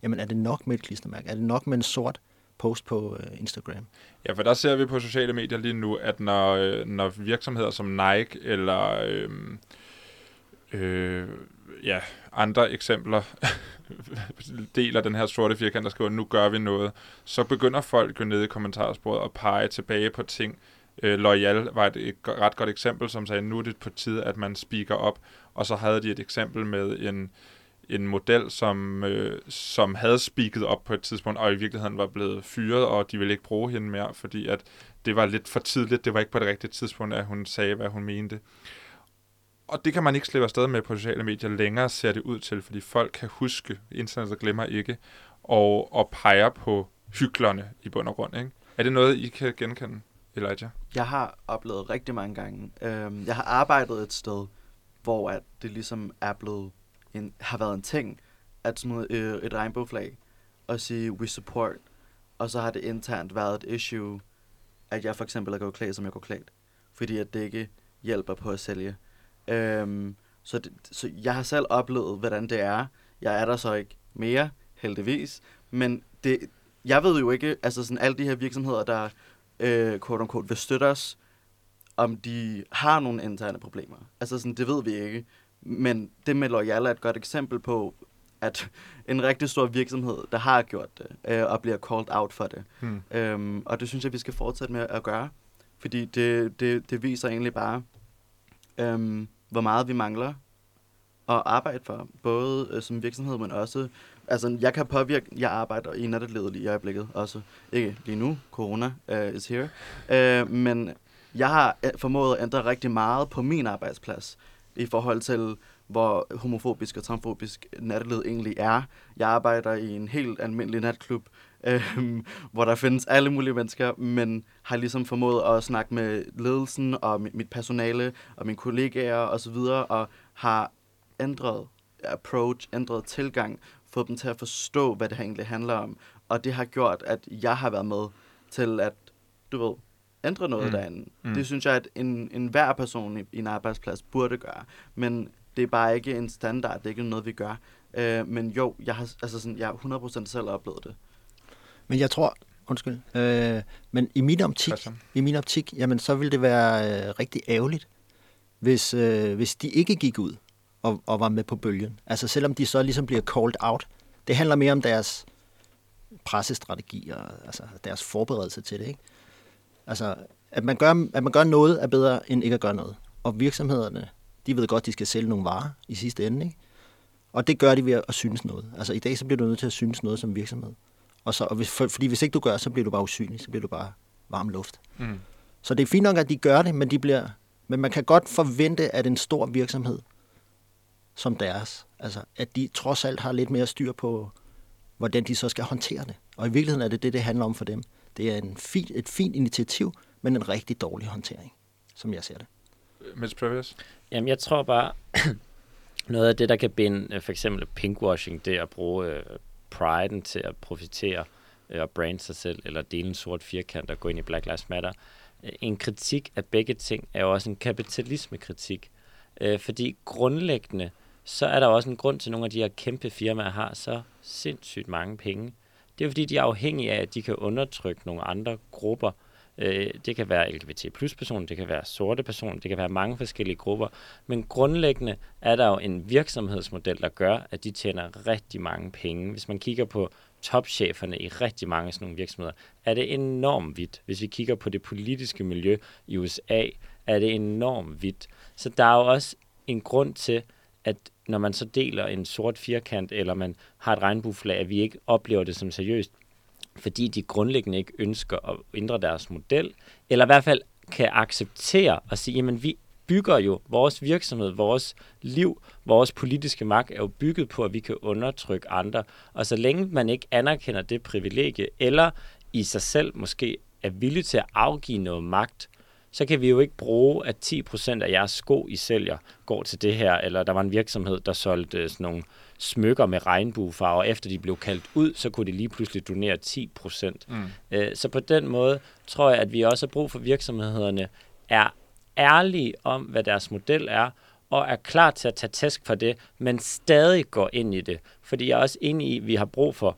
jamen er det nok med et klistermærke? Er det nok med en sort post på øh, Instagram? Ja, for der ser vi på sociale medier lige nu, at når, øh, når virksomheder som Nike eller øh, øh, ja, andre eksempler deler den her sorte firkant, der skriver, nu gør vi noget, så begynder folk jo nede i kommentarsporet at pege tilbage på ting. Øh, Loyal var et, et ret godt eksempel, som sagde, nu er det på tide, at man speaker op. Og så havde de et eksempel med en, en model, som, øh, som havde speaket op på et tidspunkt, og i virkeligheden var blevet fyret, og de ville ikke bruge hende mere, fordi at det var lidt for tidligt. Det var ikke på det rigtige tidspunkt, at hun sagde, hvad hun mente. Og det kan man ikke slippe afsted med på sociale medier længere, ser det ud til, fordi folk kan huske, internettet glemmer ikke, og, og peger på hyklerne i bund og grund. Ikke? Er det noget, I kan genkende, Elijah? Jeg har oplevet rigtig mange gange. Øhm, jeg har arbejdet et sted, hvor at det ligesom er blevet en, har været en ting, at smide øh, et regnbueflag og sige, we support, og så har det internt været et issue, at jeg for eksempel er gået klædt, som jeg går klædt, fordi at det ikke hjælper på at sælge. Øhm, så, det, så jeg har selv oplevet, hvordan det er. Jeg er der så ikke mere, heldigvis. Men det, jeg ved jo ikke, altså sådan alle de her virksomheder, der øh, quote unquote, vil støtte os, om de har nogle interne problemer. Altså sådan, det ved vi ikke. Men det med Loyal er et godt eksempel på, at en rigtig stor virksomhed, der har gjort det, øh, og bliver called out for det. Hmm. Øhm, og det synes jeg, vi skal fortsætte med at gøre. Fordi det, det, det viser egentlig bare, øhm, hvor meget vi mangler at arbejde for, både øh, som virksomhed, men også, altså jeg kan påvirke, jeg arbejder i nattelivet lige i øjeblikket også, ikke lige nu, corona uh, is here, uh, men jeg har øh, formået at ændre rigtig meget på min arbejdsplads, i forhold til, hvor homofobisk og transfobisk nattelivet egentlig er. Jeg arbejder i en helt almindelig natklub, øh, hvor der findes alle mulige mennesker, men har ligesom formået at snakke med ledelsen og mit personale og mine kollegaer osv., og, og har ændret approach, ændret tilgang, fået dem til at forstå, hvad det her egentlig handler om. Og det har gjort, at jeg har været med til at, du ved, ændre noget mm. derinde. Mm. Det synes jeg, at en, en hver person i, i en arbejdsplads burde gøre. Men det er bare ikke en standard, det er ikke noget, vi gør. Øh, men jo, jeg har, altså sådan, jeg har 100% selv oplevet det. Men jeg tror, undskyld, øh, men i min optik, i min optik, jamen så ville det være øh, rigtig ærgerligt, hvis, øh, hvis de ikke gik ud og, og var med på bølgen. Altså selvom de så ligesom bliver called out. Det handler mere om deres pressestrategi og altså, deres forberedelse til det. Ikke? Altså, at man, gør, at man gør noget er bedre end ikke at gøre noget. Og virksomhederne, de ved godt, de skal sælge nogle varer i sidste ende. Ikke? Og det gør de ved at synes noget. Altså i dag, så bliver du nødt til at synes noget som virksomhed. Og så, og hvis, for, fordi hvis ikke du gør, så bliver du bare usynlig, så bliver du bare varm luft. Mm. Så det er fint nok, at de gør det, men, de bliver, men man kan godt forvente, at en stor virksomhed som deres, altså at de trods alt har lidt mere styr på, hvordan de så skal håndtere det. Og i virkeligheden er det det, det handler om for dem. Det er en fin, et fint initiativ, men en rigtig dårlig håndtering, som jeg ser det. Mr. Previous? Jamen, jeg tror bare, noget af det, der kan binde øh, for eksempel pinkwashing, det at bruge uh, priden til at profitere uh, og brande sig selv, eller dele en sort firkant og gå ind i Black Lives Matter. Øh, en kritik af begge ting er jo også en kapitalismekritik, uh, fordi grundlæggende, så er der også en grund til, at nogle af de her kæmpe firmaer har så sindssygt mange penge. Det er fordi, de er afhængige af, at de kan undertrykke nogle andre grupper, Øh, det kan være LGBT plus personer, det kan være sorte personer, det kan være mange forskellige grupper. Men grundlæggende er der jo en virksomhedsmodel, der gør, at de tjener rigtig mange penge. Hvis man kigger på topcheferne i rigtig mange sådan nogle virksomheder, er det enormt vidt. Hvis vi kigger på det politiske miljø i USA, er det enormt vidt. Så der er jo også en grund til, at når man så deler en sort firkant, eller man har et regnbueflag, at vi ikke oplever det som seriøst fordi de grundlæggende ikke ønsker at ændre deres model, eller i hvert fald kan acceptere og sige, jamen vi bygger jo vores virksomhed, vores liv, vores politiske magt er jo bygget på, at vi kan undertrykke andre. Og så længe man ikke anerkender det privilegie, eller i sig selv måske er villig til at afgive noget magt, så kan vi jo ikke bruge, at 10% af jeres sko, I sælger, går til det her, eller der var en virksomhed, der solgte sådan nogle smykker med regnbuefarver. Efter de blev kaldt ud, så kunne de lige pludselig donere 10 procent. Mm. Øh, så på den måde tror jeg, at vi også har brug for virksomhederne er ærlige om, hvad deres model er, og er klar til at tage tæsk for det, men stadig går ind i det. Fordi jeg er også enig i, at vi har brug for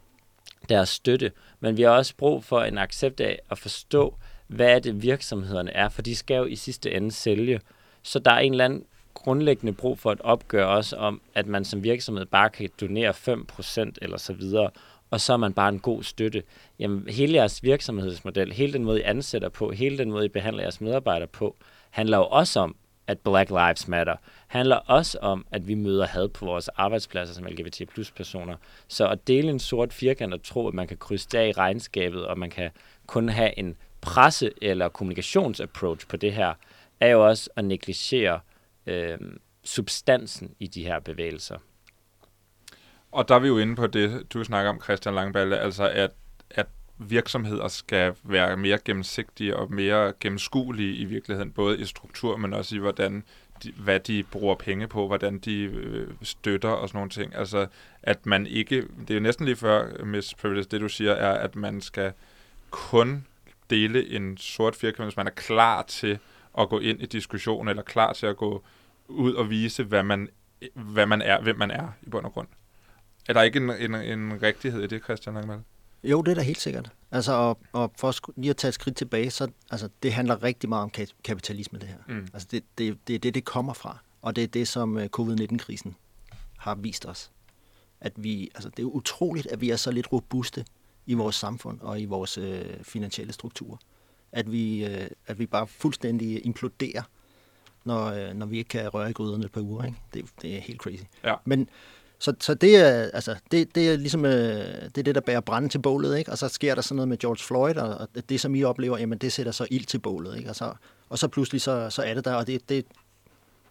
deres støtte, men vi har også brug for en accept af at forstå, hvad er det virksomhederne er, for de skal jo i sidste ende sælge. Så der er en eller anden grundlæggende brug for et opgør også om, at man som virksomhed bare kan donere 5% eller så videre, og så er man bare en god støtte. Jamen, hele jeres virksomhedsmodel, hele den måde, I ansætter på, hele den måde, I behandler jeres medarbejdere på, handler jo også om, at Black Lives Matter, handler også om, at vi møder had på vores arbejdspladser som LGBT plus personer. Så at dele en sort firkant og tro, at man kan krydse det af i regnskabet, og man kan kun have en presse- eller kommunikationsapproach på det her, er jo også at negligere øh, substansen i de her bevægelser. Og der er vi jo inde på det, du snakker om, Christian Langballe, altså at, at virksomheder skal være mere gennemsigtige og mere gennemskuelige i virkeligheden, både i struktur, men også i hvordan de, hvad de bruger penge på, hvordan de øh, støtter og sådan nogle ting. Altså, at man ikke, det er jo næsten lige før, Miss Privilege, det du siger, er, at man skal kun dele en sort firkant, hvis man er klar til at gå ind i diskussion, eller klar til at gå ud og vise, hvad man, hvad man er, hvem man er i bund og grund. Er der ikke en, en, en rigtighed i det, Christian Langmal? Jo, det er da helt sikkert. Altså, og, og for lige at tage et skridt tilbage, så altså, det handler rigtig meget om kapitalisme, det her. Mm. Altså, det, det, det er det, det kommer fra. Og det er det, som øh, covid-19-krisen har vist os. At vi, altså, det er utroligt, at vi er så lidt robuste i vores samfund og i vores øh, finansielle strukturer at vi, øh, at vi bare fuldstændig imploderer, når, øh, når vi ikke kan røre i gryderne på uger. Ikke? Det, det er helt crazy. Ja. Men så, så det er, altså, det, det er ligesom øh, det, er det, der bærer branden til bålet, ikke? og så sker der sådan noget med George Floyd, og, og det, som I oplever, jamen det sætter så ild til bålet, ikke? Og, så, og så pludselig så, så er det der, og det, det,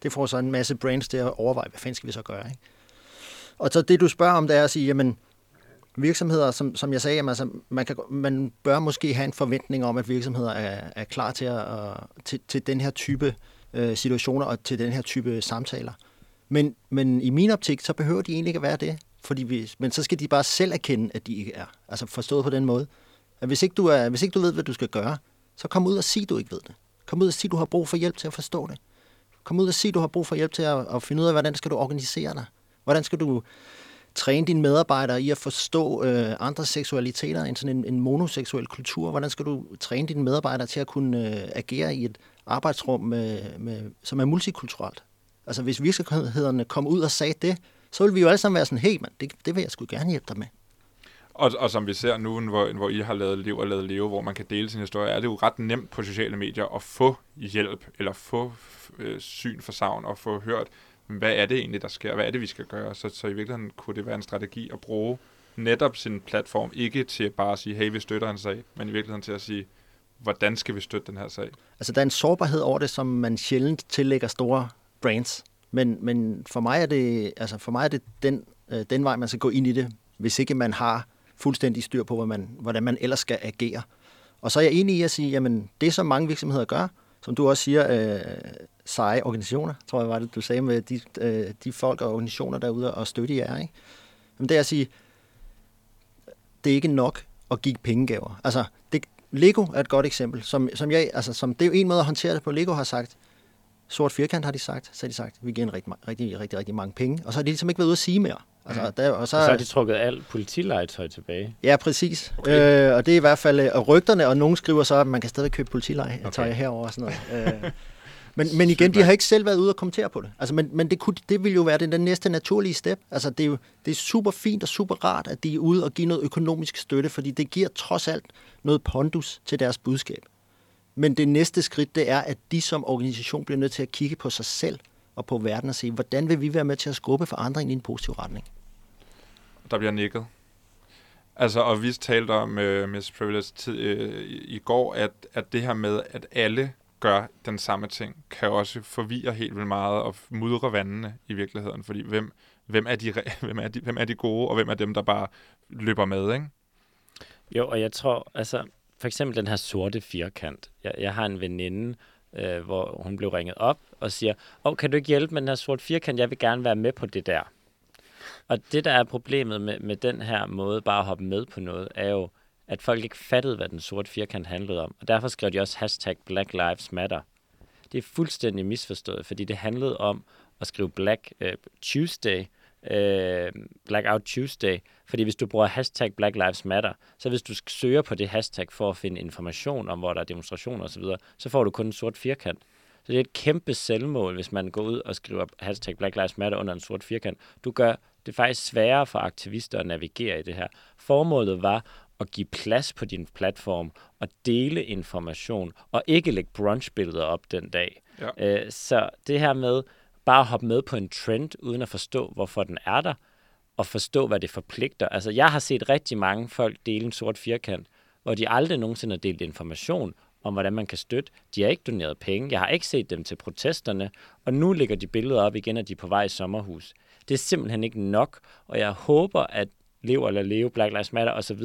det får så en masse brains til at overveje, hvad fanden skal vi så gøre, ikke? Og så det, du spørger om, det er at sige, jamen, virksomheder, som, som jeg sagde, jamen, altså, man, kan, man bør måske have en forventning om, at virksomheder er, er klar til, at, øh, til, til den her type øh, situationer og til den her type samtaler. Men, men i min optik, så behøver de egentlig ikke at være det. Fordi vi, men så skal de bare selv erkende, at de ikke er. Altså forstået på den måde. At hvis ikke, du er, hvis ikke du ved, hvad du skal gøre, så kom ud og sig, du ikke ved det. Kom ud og sig, du har brug for hjælp til at forstå det. Kom ud og sig, du har brug for hjælp til at, at finde ud af, hvordan skal du organisere dig. Hvordan skal du træne dine medarbejdere i at forstå øh, andre seksualiteter end sådan en, en monoseksuel kultur? Hvordan skal du træne dine medarbejdere til at kunne øh, agere i et arbejdsrum, med, med, som er multikulturelt? Altså hvis virksomhederne kom ud og sagde det, så ville vi jo alle sammen være sådan, hey mand, det, det vil jeg sgu gerne hjælpe dig med. Og, og som vi ser nu, hvor, hvor I har lavet Liv og lavet Leve, hvor man kan dele sin historie, er det jo ret nemt på sociale medier at få hjælp, eller få øh, syn for savn, og få hørt, hvad er det egentlig, der sker? Hvad er det, vi skal gøre? Så, så i virkeligheden kunne det være en strategi at bruge netop sin platform, ikke til bare at sige, hey, vi støtter en sag, men i virkeligheden til at sige, hvordan skal vi støtte den her sag? Altså, der er en sårbarhed over det, som man sjældent tillægger store brands. Men, men for mig er det, altså for mig er det den, øh, den vej, man skal gå ind i det, hvis ikke man har fuldstændig styr på, hvad man, hvordan man ellers skal agere. Og så er jeg enig i at sige, jamen det som mange virksomheder gør, som du også siger, øh, seje organisationer, tror jeg var det, du sagde med de, øh, de folk og organisationer derude og støtte jer, ikke? Jamen det er at sige, det er ikke nok at give pengegaver. Altså, det, Lego er et godt eksempel, som, som jeg, altså, som, det er jo en måde at håndtere det på. Lego har sagt, sort firkant har de sagt, så har de sagt, vi giver en rigtig, rigtig, rigtig, rigtig mange penge. Og så har de ligesom ikke været ude at sige mere. Altså, der, og, så, og så har de trukket alt politilegetøj tilbage. Ja, præcis. Okay. Øh, og det er i hvert fald og rygterne, og nogen skriver så, at man kan stadig købe politilegetøj okay. herover og sådan noget. øh, men, men igen, de har ikke selv været ude og kommentere på det. Altså, men men det, kunne, det vil jo være den, den næste naturlige step. Altså, det er jo det er super fint og super rart, at de er ude og give noget økonomisk støtte, fordi det giver trods alt noget pondus til deres budskab. Men det næste skridt, det er, at de som organisation bliver nødt til at kigge på sig selv og på verden og se, hvordan vil vi være med til at skubbe forandringen i en positiv retning? Der bliver nikket. Altså, og vi talte om uh, Miss Privilege tid, i, i går, at, at det her med, at alle gør den samme ting, kan også forvirre helt vildt meget og mudre vandene i virkeligheden, fordi hvem, hvem, er de, hvem, er de, hvem er de gode, og hvem er dem, der bare løber med, ikke? Jo, og jeg tror, altså, for eksempel den her sorte firkant. Jeg, jeg har en veninde, øh, hvor hun blev ringet op og siger, åh, oh, kan du ikke hjælpe med den her sorte firkant? Jeg vil gerne være med på det der. Og det, der er problemet med, med den her måde bare at hoppe med på noget, er jo, at folk ikke fattede, hvad den sorte firkant handlede om. Og derfor skrev de også hashtag Black Lives Matter. Det er fuldstændig misforstået, fordi det handlede om at skrive Black øh, Tuesday, øh, Blackout Tuesday, fordi hvis du bruger hashtag Black Lives Matter, så hvis du søger på det hashtag for at finde information om, hvor der er demonstrationer osv., så får du kun en sort firkant. Så det er et kæmpe selvmål, hvis man går ud og skriver hashtag Black Lives Matter under en sort firkant. Du gør det faktisk sværere for aktivister at navigere i det her. Formålet var at give plads på din platform og dele information, og ikke lægge brunchbilleder op den dag. Ja. Øh, så det her med bare at hoppe med på en trend, uden at forstå, hvorfor den er der, og forstå, hvad det forpligter. Altså, jeg har set rigtig mange folk dele en sort firkant, hvor de aldrig nogensinde har delt information om, hvordan man kan støtte. De har ikke doneret penge. Jeg har ikke set dem til protesterne, og nu ligger de billeder op igen, at de er på vej i sommerhus. Det er simpelthen ikke nok, og jeg håber, at Lev eller Leve, Black Lives Matter osv.,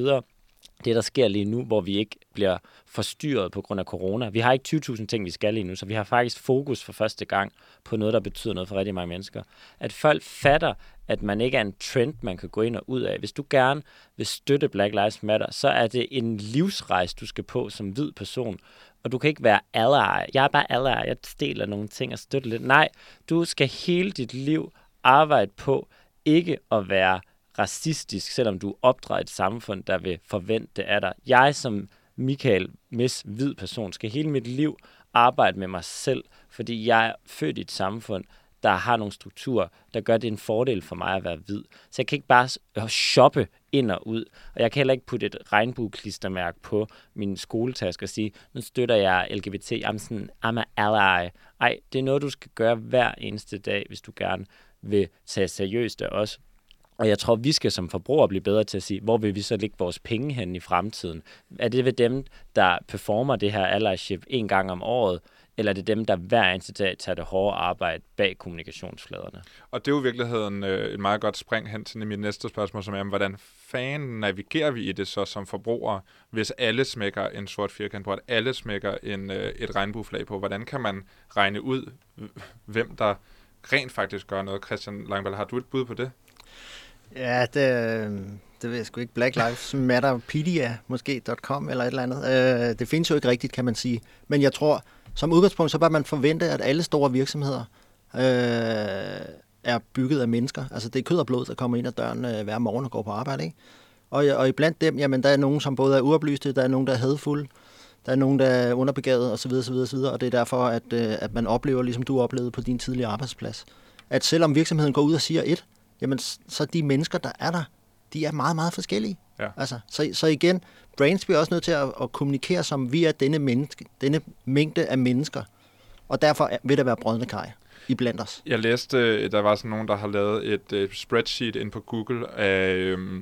det, der sker lige nu, hvor vi ikke bliver forstyrret på grund af corona. Vi har ikke 20.000 ting, vi skal lige nu, så vi har faktisk fokus for første gang på noget, der betyder noget for rigtig mange mennesker. At folk fatter, at man ikke er en trend, man kan gå ind og ud af. Hvis du gerne vil støtte Black Lives Matter, så er det en livsrejse, du skal på som hvid person. Og du kan ikke være ally. Jeg er bare ally. Jeg deler nogle ting og støtter lidt. Nej, du skal hele dit liv arbejde på ikke at være racistisk, selvom du opdrager et samfund, der vil forvente det af dig. Jeg som Michael Miss, hvid person, skal hele mit liv arbejde med mig selv, fordi jeg er født i et samfund, der har nogle strukturer, der gør det en fordel for mig at være hvid. Så jeg kan ikke bare øh, shoppe ind og ud, og jeg kan heller ikke putte et regnbueklistermærke på min skoletaske og sige, nu støtter jeg LGBT, I'm, sådan, I'm an ally. Ej, det er noget, du skal gøre hver eneste dag, hvis du gerne vil tage seriøst af os. Og jeg tror, vi skal som forbrugere blive bedre til at sige, hvor vil vi så lægge vores penge hen i fremtiden? Er det ved dem, der performer det her allyship en gang om året, eller er det dem, der hver eneste dag tager det hårde arbejde bag kommunikationsfladerne? Og det er jo i virkeligheden øh, et meget godt spring hen til mit næste spørgsmål, som er, hvordan fanden navigerer vi i det så som forbrugere, hvis alle smækker en sort firkant på, at alle smækker en, øh, et regnbueflag på? Hvordan kan man regne ud, hvem der rent faktisk gør noget? Christian Langballe, har du et bud på det? Ja, det, øh, det ved jeg sgu ikke. Black Lives Matterpedia, måske .com eller et eller andet. Øh, det findes jo ikke rigtigt, kan man sige. Men jeg tror, som udgangspunkt, så bør man forvente, at alle store virksomheder øh, er bygget af mennesker. Altså det er kød og blod, der kommer ind ad døren øh, hver morgen og går på arbejde. Ikke? Og, og iblandt dem, jamen der er nogen, som både er uoplyste, der er nogen, der er hadfulde, der er nogen, der er underbegavet osv. osv., osv. Og det er derfor, at, øh, at man oplever, ligesom du oplevede på din tidlige arbejdsplads, at selvom virksomheden går ud og siger et, jamen så de mennesker, der er der, de er meget, meget forskellige. Ja. Altså, så, så igen, brains bliver også nødt til at, at kommunikere som vi er denne, menneske, denne mængde af mennesker. Og derfor er- vil der være brødende kaj i blandt os. Jeg læste, øh, der var sådan nogen, der har lavet et øh, spreadsheet ind på Google af øh,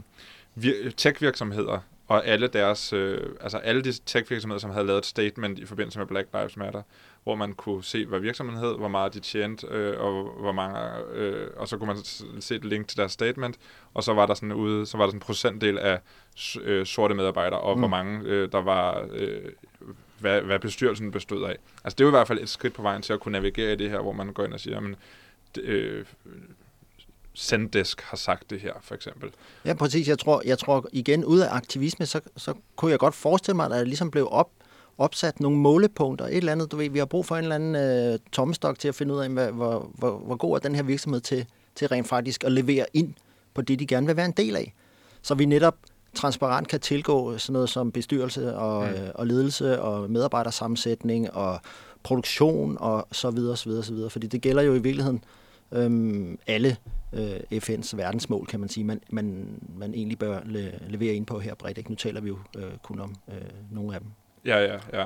vir- tech-virksomheder, og alle deres, øh, altså alle de tech-virksomheder, som havde lavet et statement i forbindelse med Black Lives Matter, hvor man kunne se, hvad virksomheden hed, hvor meget de tjente, øh, og hvor mange, øh, og så kunne man se et link til deres statement, og så var der sådan ude, så var der sådan en procentdel af øh, sorte medarbejdere, og mm. hvor mange øh, der var, øh, hvad, hvad bestyrelsen bestod af. Altså det er jo i hvert fald et skridt på vejen til at kunne navigere i det her, hvor man går ind og siger, men øh, Zendesk har sagt det her, for eksempel. Ja, præcis. Jeg tror, jeg tror igen, ud af aktivisme, så, så kunne jeg godt forestille mig, at der ligesom blev op, opsat nogle målepunkter. Et eller andet, du ved, vi har brug for en eller anden øh, tommestok til at finde ud af, hvad, hvor, hvor, hvor god er den her virksomhed til, til rent faktisk at levere ind på det, de gerne vil være en del af. Så vi netop transparent kan tilgå sådan noget som bestyrelse og, mm. øh, og ledelse og medarbejdersammensætning og produktion og så videre, så videre, så videre. Fordi det gælder jo i virkeligheden øhm, alle øh, FN's verdensmål, kan man sige, man, man, man egentlig bør le, levere ind på her bredt. Ikke? Nu taler vi jo øh, kun om øh, nogle af dem. Ja, ja, ja.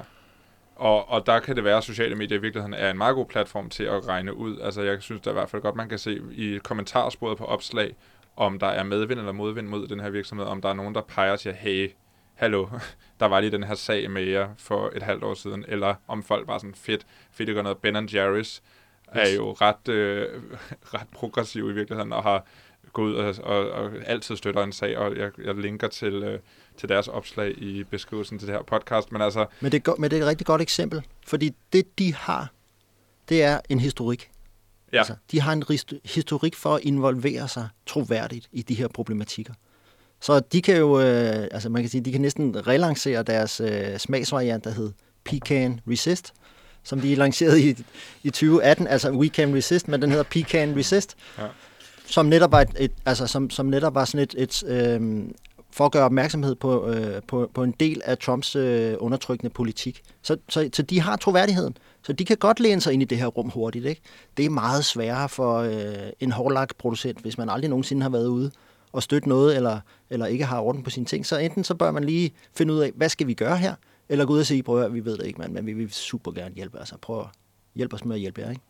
Og, og der kan det være, at sociale medier i virkeligheden er en meget god platform til at regne ud. Altså jeg synes da i hvert fald godt, man kan se i kommentarsporet på opslag, om der er medvind eller modvind mod den her virksomhed, om der er nogen, der peger og siger, hey, hallo, der var lige den her sag med jer for et halvt år siden, eller om folk bare sådan, fedt, fedt, det gør noget. Ben Jerry's er jo ret, øh, ret progressiv i virkeligheden, og har gået ud og, og, og altid støtter en sag, og jeg, jeg linker til, øh, til deres opslag i beskrivelsen til det her podcast, men altså, Men det, er, men det er et rigtig godt eksempel, fordi det, de har, det er en historik. ja, Altså, de har en historik for at involvere sig troværdigt i de her problematikker. Så de kan jo, øh, altså man kan sige, de kan næsten relancere deres øh, smagsvariant, der hed Pecan Resist, som de lancerede i, i 2018, altså We Can Resist, men den hedder Pecan Resist, Ja. som netop var et, et altså som, som netop var sådan et, et øh, for at gøre opmærksomhed på, øh, på, på en del af Trumps øh, undertrykkende politik. Så, så, så de har troværdigheden. Så de kan godt læne sig ind i det her rum hurtigt. Ikke? Det er meget sværere for øh, en hårdlagt producent, hvis man aldrig nogensinde har været ude og støtte noget, eller, eller ikke har orden på sine ting. Så enten så bør man lige finde ud af, hvad skal vi gøre her? Eller gå ud og sige, prøv at vi ved det ikke, mand, men vi vil super gerne hjælpe. Altså prøv at hjælpe os med at hjælpe jer. Ikke?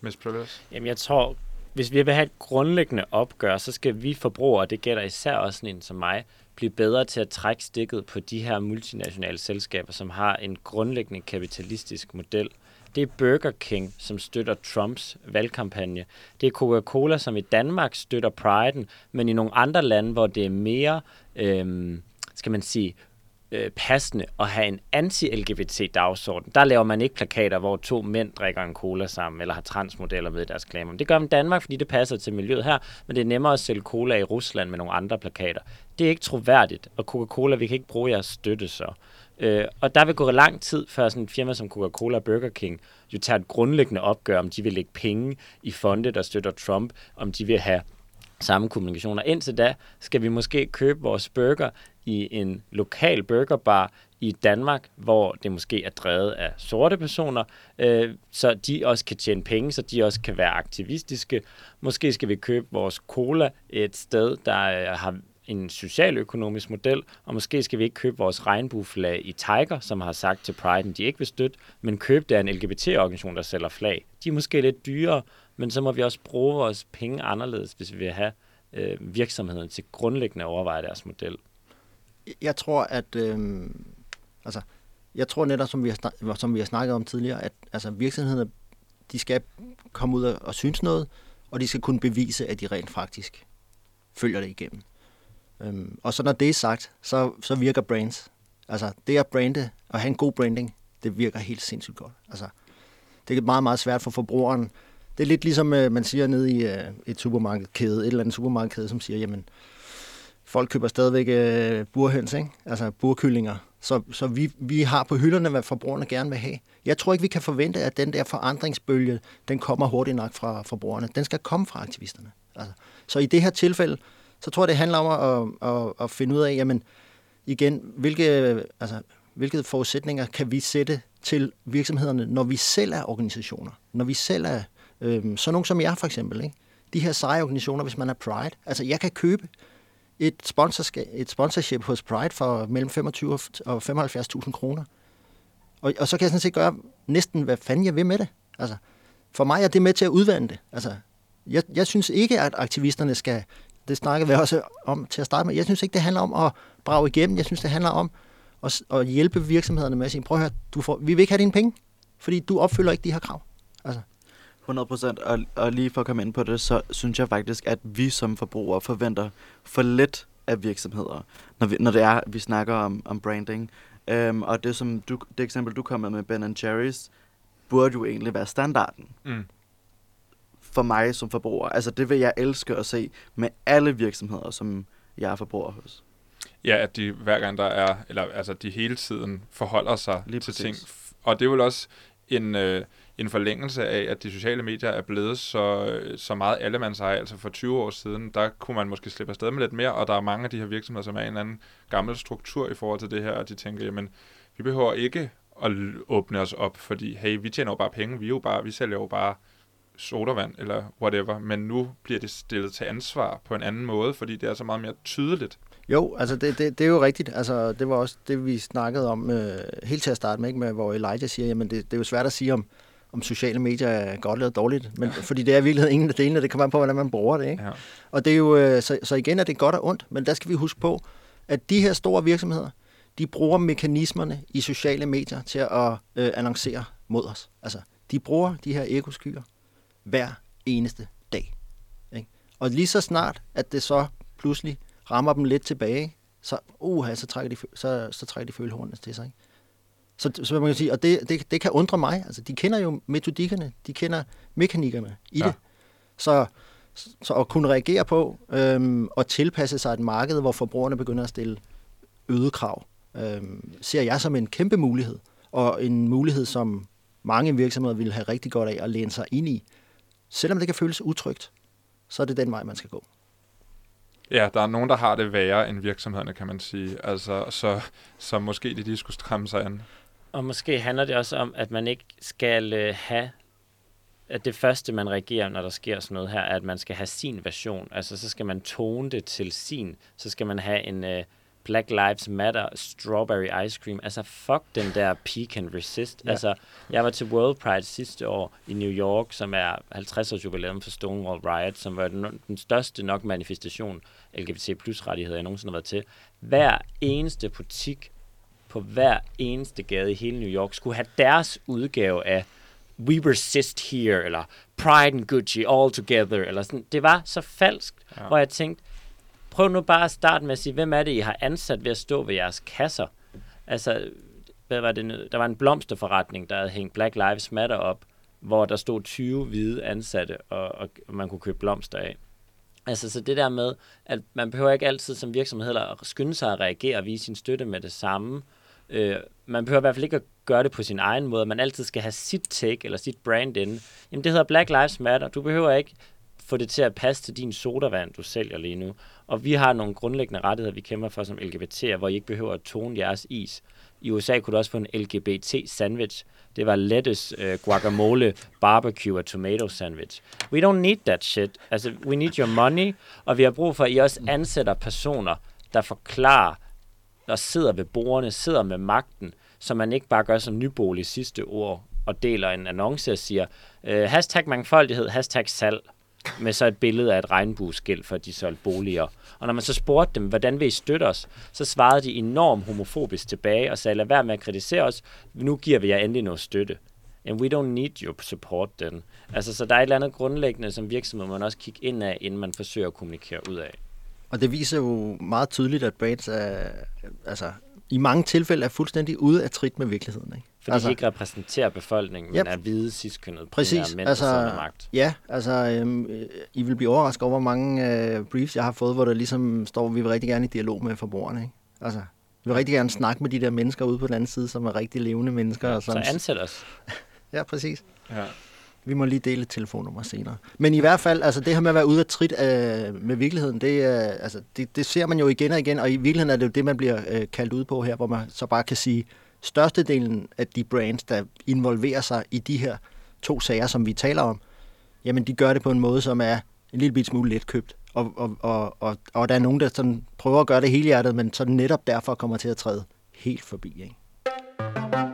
Miss Privilege. Jamen, jeg tror, hvis vi vil have et grundlæggende opgør, så skal vi forbrugere, og det gælder især også sådan en som mig, blive bedre til at trække stikket på de her multinationale selskaber, som har en grundlæggende kapitalistisk model. Det er Burger King, som støtter Trumps valgkampagne. Det er Coca-Cola, som i Danmark støtter Pride'en, men i nogle andre lande, hvor det er mere, øhm, skal man sige, øh, passende at have en anti-LGBT-dagsorden. Der laver man ikke plakater, hvor to mænd drikker en cola sammen, eller har transmodeller med i deres reklamer. Det gør man i Danmark, fordi det passer til miljøet her, men det er nemmere at sælge cola i Rusland med nogle andre plakater. Det er ikke troværdigt, og Coca-Cola, vi kan ikke bruge jeres støtte så. Øh, og der vil gå lang tid, før sådan et firma som Coca-Cola og Burger King jo tager et grundlæggende opgør, om de vil lægge penge i fonde, der støtter Trump, om de vil have samme kommunikationer. Indtil da skal vi måske købe vores burger i en lokal burgerbar i Danmark, hvor det måske er drevet af sorte personer, øh, så de også kan tjene penge, så de også kan være aktivistiske. Måske skal vi købe vores cola et sted, der øh, har en socialøkonomisk model, og måske skal vi ikke købe vores regnbueflag i Tiger, som har sagt til Pride, at de ikke vil støtte, men købe det af en LGBT-organisation, der sælger flag. De er måske lidt dyrere, men så må vi også bruge vores penge anderledes, hvis vi vil have øh, virksomheden til grundlæggende at overveje deres model. Jeg tror, at øh, altså, jeg tror netop, som vi, har snak, som vi har snakket om tidligere, at altså, virksomhederne de skal komme ud og, og synes noget, og de skal kunne bevise, at de rent faktisk følger det igennem. Øhm, og så når det er sagt, så, så virker brands. Altså det at brande og have en god branding, det virker helt sindssygt godt. Altså, det er meget, meget svært for forbrugeren. Det er lidt ligesom øh, man siger nede i øh, et supermarkedkæde, et eller andet supermarkedkæde, som siger, jamen, folk køber stadigvæk øh, burhøns, ikke? altså burkyllinger. Så, så vi, vi har på hylderne, hvad forbrugerne gerne vil have. Jeg tror ikke, vi kan forvente, at den der forandringsbølge, den kommer hurtigt nok fra forbrugerne. Den skal komme fra aktivisterne. Altså, så i det her tilfælde, så tror jeg, det handler om at, at, at finde ud af, jamen, igen, hvilke, altså, hvilke forudsætninger kan vi sætte til virksomhederne, når vi selv er organisationer, når vi selv er, øhm, sådan nogle som jeg for eksempel, ikke? de her seje organisationer, hvis man er Pride. Altså, jeg kan købe et, sponsorskab, et sponsorship hos Pride for mellem 25 og 75.000 kroner. Og, og så kan jeg sådan set gøre næsten, hvad fanden jeg vil med det. Altså, for mig er det med til at udvande det. Altså, jeg, jeg synes ikke, at aktivisterne skal, det snakker vi også om til at starte med, jeg synes ikke, det handler om at brage igennem. Jeg synes, det handler om at, at hjælpe virksomhederne med at sige, prøv at høre, du får, vi vil ikke have dine penge, fordi du opfylder ikke de her krav. Altså. 100 procent, og, og lige for at komme ind på det, så synes jeg faktisk, at vi som forbrugere forventer for lidt af virksomheder, når, vi, når det er, vi snakker om, om branding. Um, og det, som du, det eksempel, du kom med med Ben Jerry's, burde jo egentlig være standarden. Mm. For mig som forbruger. Altså det vil jeg elske at se med alle virksomheder, som jeg er forbruger hos. Ja, at de hver gang der er, eller altså de hele tiden forholder sig Lige til præcis. ting. Og det er vel også en, øh, en forlængelse af, at de sociale medier er blevet så, øh, så meget allemandseje. Altså for 20 år siden, der kunne man måske slippe afsted med lidt mere, og der er mange af de her virksomheder, som er en eller anden gammel struktur i forhold til det her, og de tænker, jamen, vi behøver ikke at åbne os op, fordi hey, vi tjener jo bare penge, vi, er jo bare, vi sælger jo bare sodavand eller whatever, men nu bliver det stillet til ansvar på en anden måde, fordi det er så meget mere tydeligt. Jo, altså det, det, det er jo rigtigt. Altså, det var også det, vi snakkede om øh, helt til at starte med, ikke? med hvor Elijah siger, jamen det, det er jo svært at sige, om, om sociale medier er godt eller dårligt, men, ja. fordi det er i virkeligheden ingen af delene, det kommer an på, hvordan man bruger det. Ikke? Ja. Og det er jo, øh, så, så igen er det godt og ondt, men der skal vi huske på, at de her store virksomheder, de bruger mekanismerne i sociale medier til at øh, annoncere mod os. Altså, de bruger de her ekoskyer hver eneste dag. Ikke? Og lige så snart, at det så pludselig rammer dem lidt tilbage, så, uh, så, trækker de, så, så trækker de følehornene til sig. Ikke? Så, så man kan sige, og det, det, det kan undre mig. Altså, de kender jo metodikkerne, de kender mekanikkerne i Ja. det. Så, så at kunne reagere på øhm, og tilpasse sig et marked, hvor forbrugerne begynder at stille øget krav, øhm, ser jeg som en kæmpe mulighed. Og en mulighed, som mange virksomheder vil have rigtig godt af at læne sig ind i. Selvom det kan føles utrygt, så er det den vej, man skal gå. Ja, der er nogen, der har det værre end virksomhederne, kan man sige. Altså, så, så måske de lige skulle stramme sig an. Og måske handler det også om, at man ikke skal øh, have, at det første, man reagerer, når der sker sådan noget her, er, at man skal have sin version. Altså, så skal man tone det til sin. Så skal man have en øh, Black Lives Matter strawberry ice cream. Altså, fuck den der peak and resist. Ja. Altså, jeg var til World Pride sidste år i New York, som er 50 års jubilæum for Stonewall Riot, som var den, den største nok manifestation LGBT plus rettigheder, jeg nogensinde har været til. Hver eneste butik på hver eneste gade i hele New York skulle have deres udgave af We Resist Here, eller Pride and Gucci All Together, eller sådan. Det var så falsk, Ja. hvor jeg tænkte, prøv nu bare at starte med at sige, hvem er det, I har ansat ved at stå ved jeres kasser? Altså, hvad var det? nu? Der var en blomsterforretning, der havde hængt Black Lives Matter op, hvor der stod 20 hvide ansatte, og, og man kunne købe blomster af. Altså, så det der med, at man behøver ikke altid som virksomhed at skynde sig at reagere og vise sin støtte med det samme. Øh, man behøver i hvert fald ikke at gøre det på sin egen måde. Man altid skal have sit take eller sit brand inde. Jamen, det hedder Black Lives Matter. Du behøver ikke få det til at passe til din sodavand, du sælger lige nu. Og vi har nogle grundlæggende rettigheder, vi kæmper for som LGBT'er, hvor I ikke behøver at tone jeres is. I USA kunne du også få en LGBT-sandwich. Det var lettuce, øh, guacamole, barbecue og tomato sandwich. We don't need that shit. Altså, we need your money, og vi har brug for, at I også ansætter personer, der forklarer, der sidder ved bordene, sidder med magten, så man ikke bare gør som nybolig sidste ord og deler en annonce og siger, øh, hashtag mangfoldighed, hashtag salg, med så et billede af et regnbueskilt for, de solgte boliger. Og når man så spurgte dem, hvordan vil I støtte os, så svarede de enormt homofobisk tilbage og sagde, lad være med at kritisere os, nu giver vi jer endelig noget støtte. And we don't need your support then. Altså, så der er et eller andet grundlæggende som virksomhed, man også kigge ind af, inden man forsøger at kommunikere ud af. Og det viser jo meget tydeligt, at brands er, altså, i mange tilfælde er fuldstændig ude af trit med virkeligheden. Ikke? Fordi altså, de ikke repræsenterer befolkningen, men Yep. er hvide, ciskønnede, Præcis. mænd, Altså, der magt. Ja, altså, øhm, øh, I vil blive overrasket over, hvor mange øh, briefs, jeg har fået, hvor der ligesom står, vi vil rigtig gerne i dialog med forbrugerne. Ikke? Altså, vi vil rigtig gerne snakke med de der mennesker ude på den anden side, som er rigtig levende mennesker. og Så som, ansæt os. ja, præcis. Ja. Vi må lige dele et telefonnummer senere. Men i hvert fald, altså det her med at være ude af trit øh, med virkeligheden, det, er, altså, det, det ser man jo igen og igen, og i virkeligheden er det jo det, man bliver øh, kaldt ud på her, hvor man så bare kan sige, størstedelen af de brands, der involverer sig i de her to sager, som vi taler om, jamen de gør det på en måde, som er en lille bit smule letkøbt. Og, og, og, og, og der er nogen, der sådan prøver at gøre det hele hjertet, men så netop derfor kommer til at træde helt forbi. Ikke?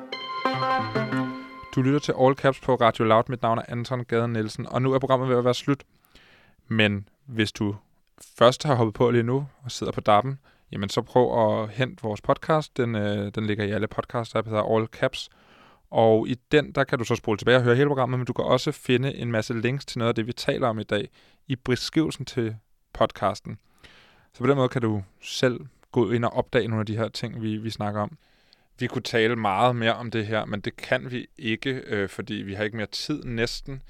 Du lytter til All Caps på Radio Loud. Mit navn er Anton Gade Nielsen, og nu er programmet ved at være slut. Men hvis du først har hoppet på lige nu og sidder på dappen, jamen så prøv at hente vores podcast. Den, øh, den ligger i alle podcasts, der hedder All Caps. Og i den, der kan du så spole tilbage og høre hele programmet, men du kan også finde en masse links til noget af det, vi taler om i dag, i beskrivelsen til podcasten. Så på den måde kan du selv gå ind og opdage nogle af de her ting, vi, vi snakker om. Vi kunne tale meget mere om det her, men det kan vi ikke, øh, fordi vi har ikke mere tid næsten.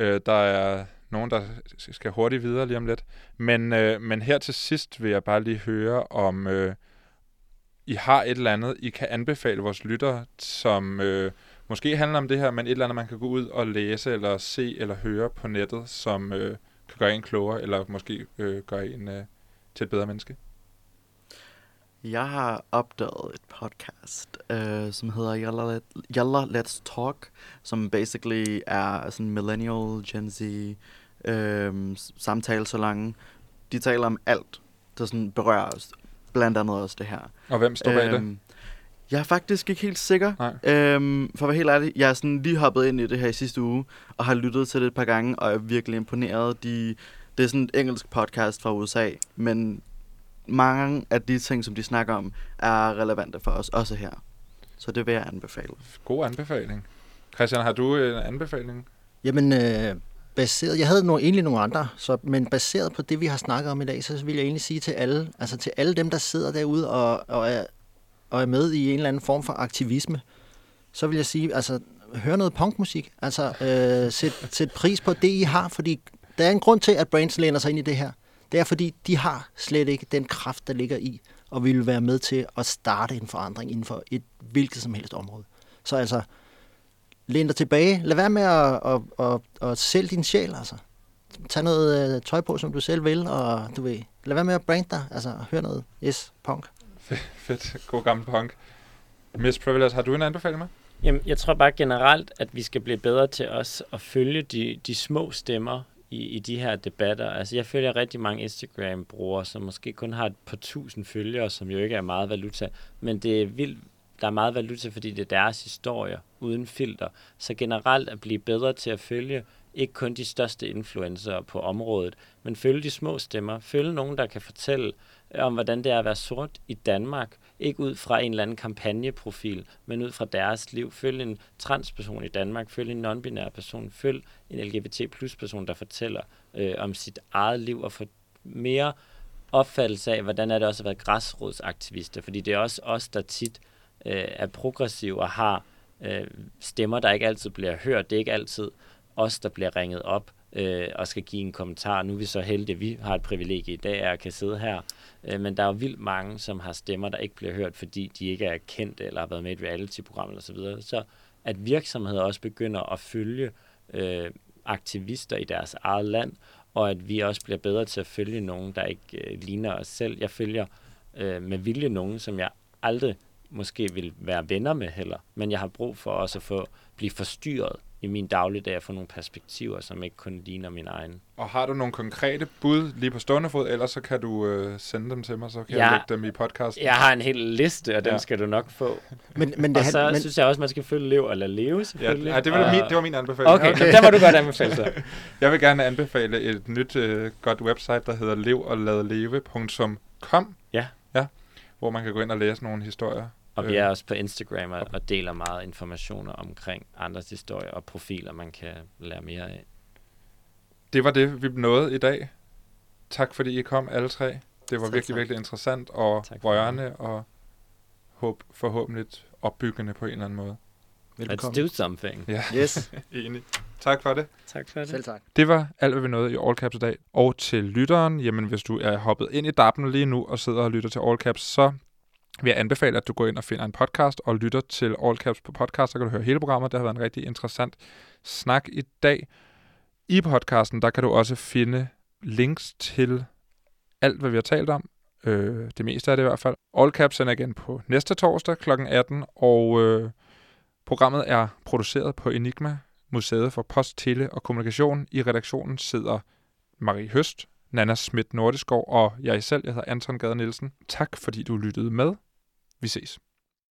Øh, der er nogen, der skal hurtigt videre lige om lidt. Men, øh, men her til sidst vil jeg bare lige høre, om øh, I har et eller andet, I kan anbefale vores lyttere, som øh, måske handler om det her, men et eller andet, man kan gå ud og læse, eller se, eller høre på nettet, som øh, kan gøre en klogere, eller måske øh, gøre en øh, til et bedre menneske. Jeg har opdaget et podcast, øh, som hedder Yalla, Let, Yalla Let's Talk, som basically er sådan millennial, Gen Z, øh, samtale så lange. De taler om alt, der sådan berører os, blandt andet også det her. Og hvem står bag det? Øhm, Jeg er faktisk ikke helt sikker. Nej. Øhm, for at være helt ærlig, jeg er sådan lige hoppet ind i det her i sidste uge, og har lyttet til det et par gange, og er virkelig imponeret. De, det er sådan et engelsk podcast fra USA, men mange af de ting, som de snakker om, er relevante for os, også her. Så det vil jeg anbefale. God anbefaling. Christian, har du en anbefaling? Jamen, øh, baseret, jeg havde nogle, egentlig nogle andre, så, men baseret på det, vi har snakket om i dag, så vil jeg egentlig sige til alle, altså til alle dem, der sidder derude og, og, er, og er med i en eller anden form for aktivisme, så vil jeg sige, altså, hør noget punkmusik. Altså, øh, sæt, sæt pris på det, I har, fordi der er en grund til, at brands læner sig ind i det her. Det er, fordi de har slet ikke den kraft, der ligger i, og vil være med til at starte en forandring inden for et hvilket som helst område. Så altså, læn dig tilbage. Lad være med at, at, at, at sælge din sjæl, altså. Tag noget øh, tøj på, som du selv vil, og du ved, lad være med at brande dig. Altså, hør noget. Yes, punk. Fedt. God gammel punk. Miss Privilege, har du en anbefaling med? Jamen, jeg tror bare generelt, at vi skal blive bedre til os at følge de, de små stemmer i, i de her debatter. Altså, jeg følger rigtig mange Instagram-brugere, som måske kun har et par tusind følgere, som jo ikke er meget valuta, men det er vildt, der er meget valuta, fordi det er deres historier, uden filter. Så generelt at blive bedre til at følge ikke kun de største influencer på området, men følge de små stemmer. Følge nogen, der kan fortælle om, hvordan det er at være sort i Danmark. Ikke ud fra en eller anden kampagneprofil, men ud fra deres liv. Følg en transperson i Danmark, følg en non-binær person, følg en LGBT plus person, der fortæller øh, om sit eget liv og får mere opfattelse af, hvordan er det også at være græsrodsaktivister. Fordi det er også os, der tit øh, er progressive og har øh, stemmer, der ikke altid bliver hørt. Det er ikke altid os, der bliver ringet op øh, og skal give en kommentar. Nu er vi så heldige, at vi har et privilegie i dag, at kan sidde her. Øh, men der er jo vildt mange, som har stemmer, der ikke bliver hørt, fordi de ikke er kendt eller har været med i et reality-program eller så videre. Så at virksomheder også begynder at følge øh, aktivister i deres eget land, og at vi også bliver bedre til at følge nogen, der ikke øh, ligner os selv. Jeg følger øh, med vilje nogen, som jeg aldrig måske vil være venner med heller, men jeg har brug for også at få blive forstyrret i min dagligdag og få nogle perspektiver, som ikke kun ligner min egen. Og har du nogle konkrete bud lige på stående fod, ellers så kan du øh, sende dem til mig, så kan Ja. jeg lægge dem i podcast. Jeg har en hel liste, og den Ja. skal du nok få. Men, men Og det, så han, men, synes jeg også, man skal følge Lev og lade leve, Ja, selvfølgelig. ja, det, var og... min, det var min anbefaling. Okay, okay. der må du godt anbefale så. Jeg vil gerne anbefale et nyt øh, godt website, der hedder levoglade.leve.com. Ja. ja. Hvor man kan gå ind og læse nogle historier. Og vi Øh, er også på Instagram og, og deler meget informationer omkring andres historier og profiler, man kan lære mere af. Det var det, vi nåede i dag. Tak fordi I kom alle tre. Det var Selv virkelig, tak. virkelig interessant og Tak rørende og håb, forhåbentlig opbyggende på en eller anden måde. Let's velbekomme. do something. Ja, Yes, enig. Tak for det. Tak for det. selv tak. Det var alt, hvad vi nåede i All Caps i dag. Og til lytteren, jamen hvis du er hoppet ind i dappen lige nu og sidder og lytter til All Caps, så vil jeg anbefale, at du går ind og finder en podcast og lytter til All Caps på podcast, så kan du høre hele programmet. Det har været en rigtig interessant snak i dag. I podcasten, der kan du også finde links til alt, hvad vi har talt om. Øh, det meste af det i hvert fald. All Caps sender igen på næste torsdag kl. 18, og øh, programmet er produceret på Enigma, Museet for Post, Tele og Kommunikation. I redaktionen sidder Marie Høst, Nana Schmidt Nordeskov og jeg selv, jeg hedder Anton Gade Nielsen. Tak fordi du lyttede med. Vi ses.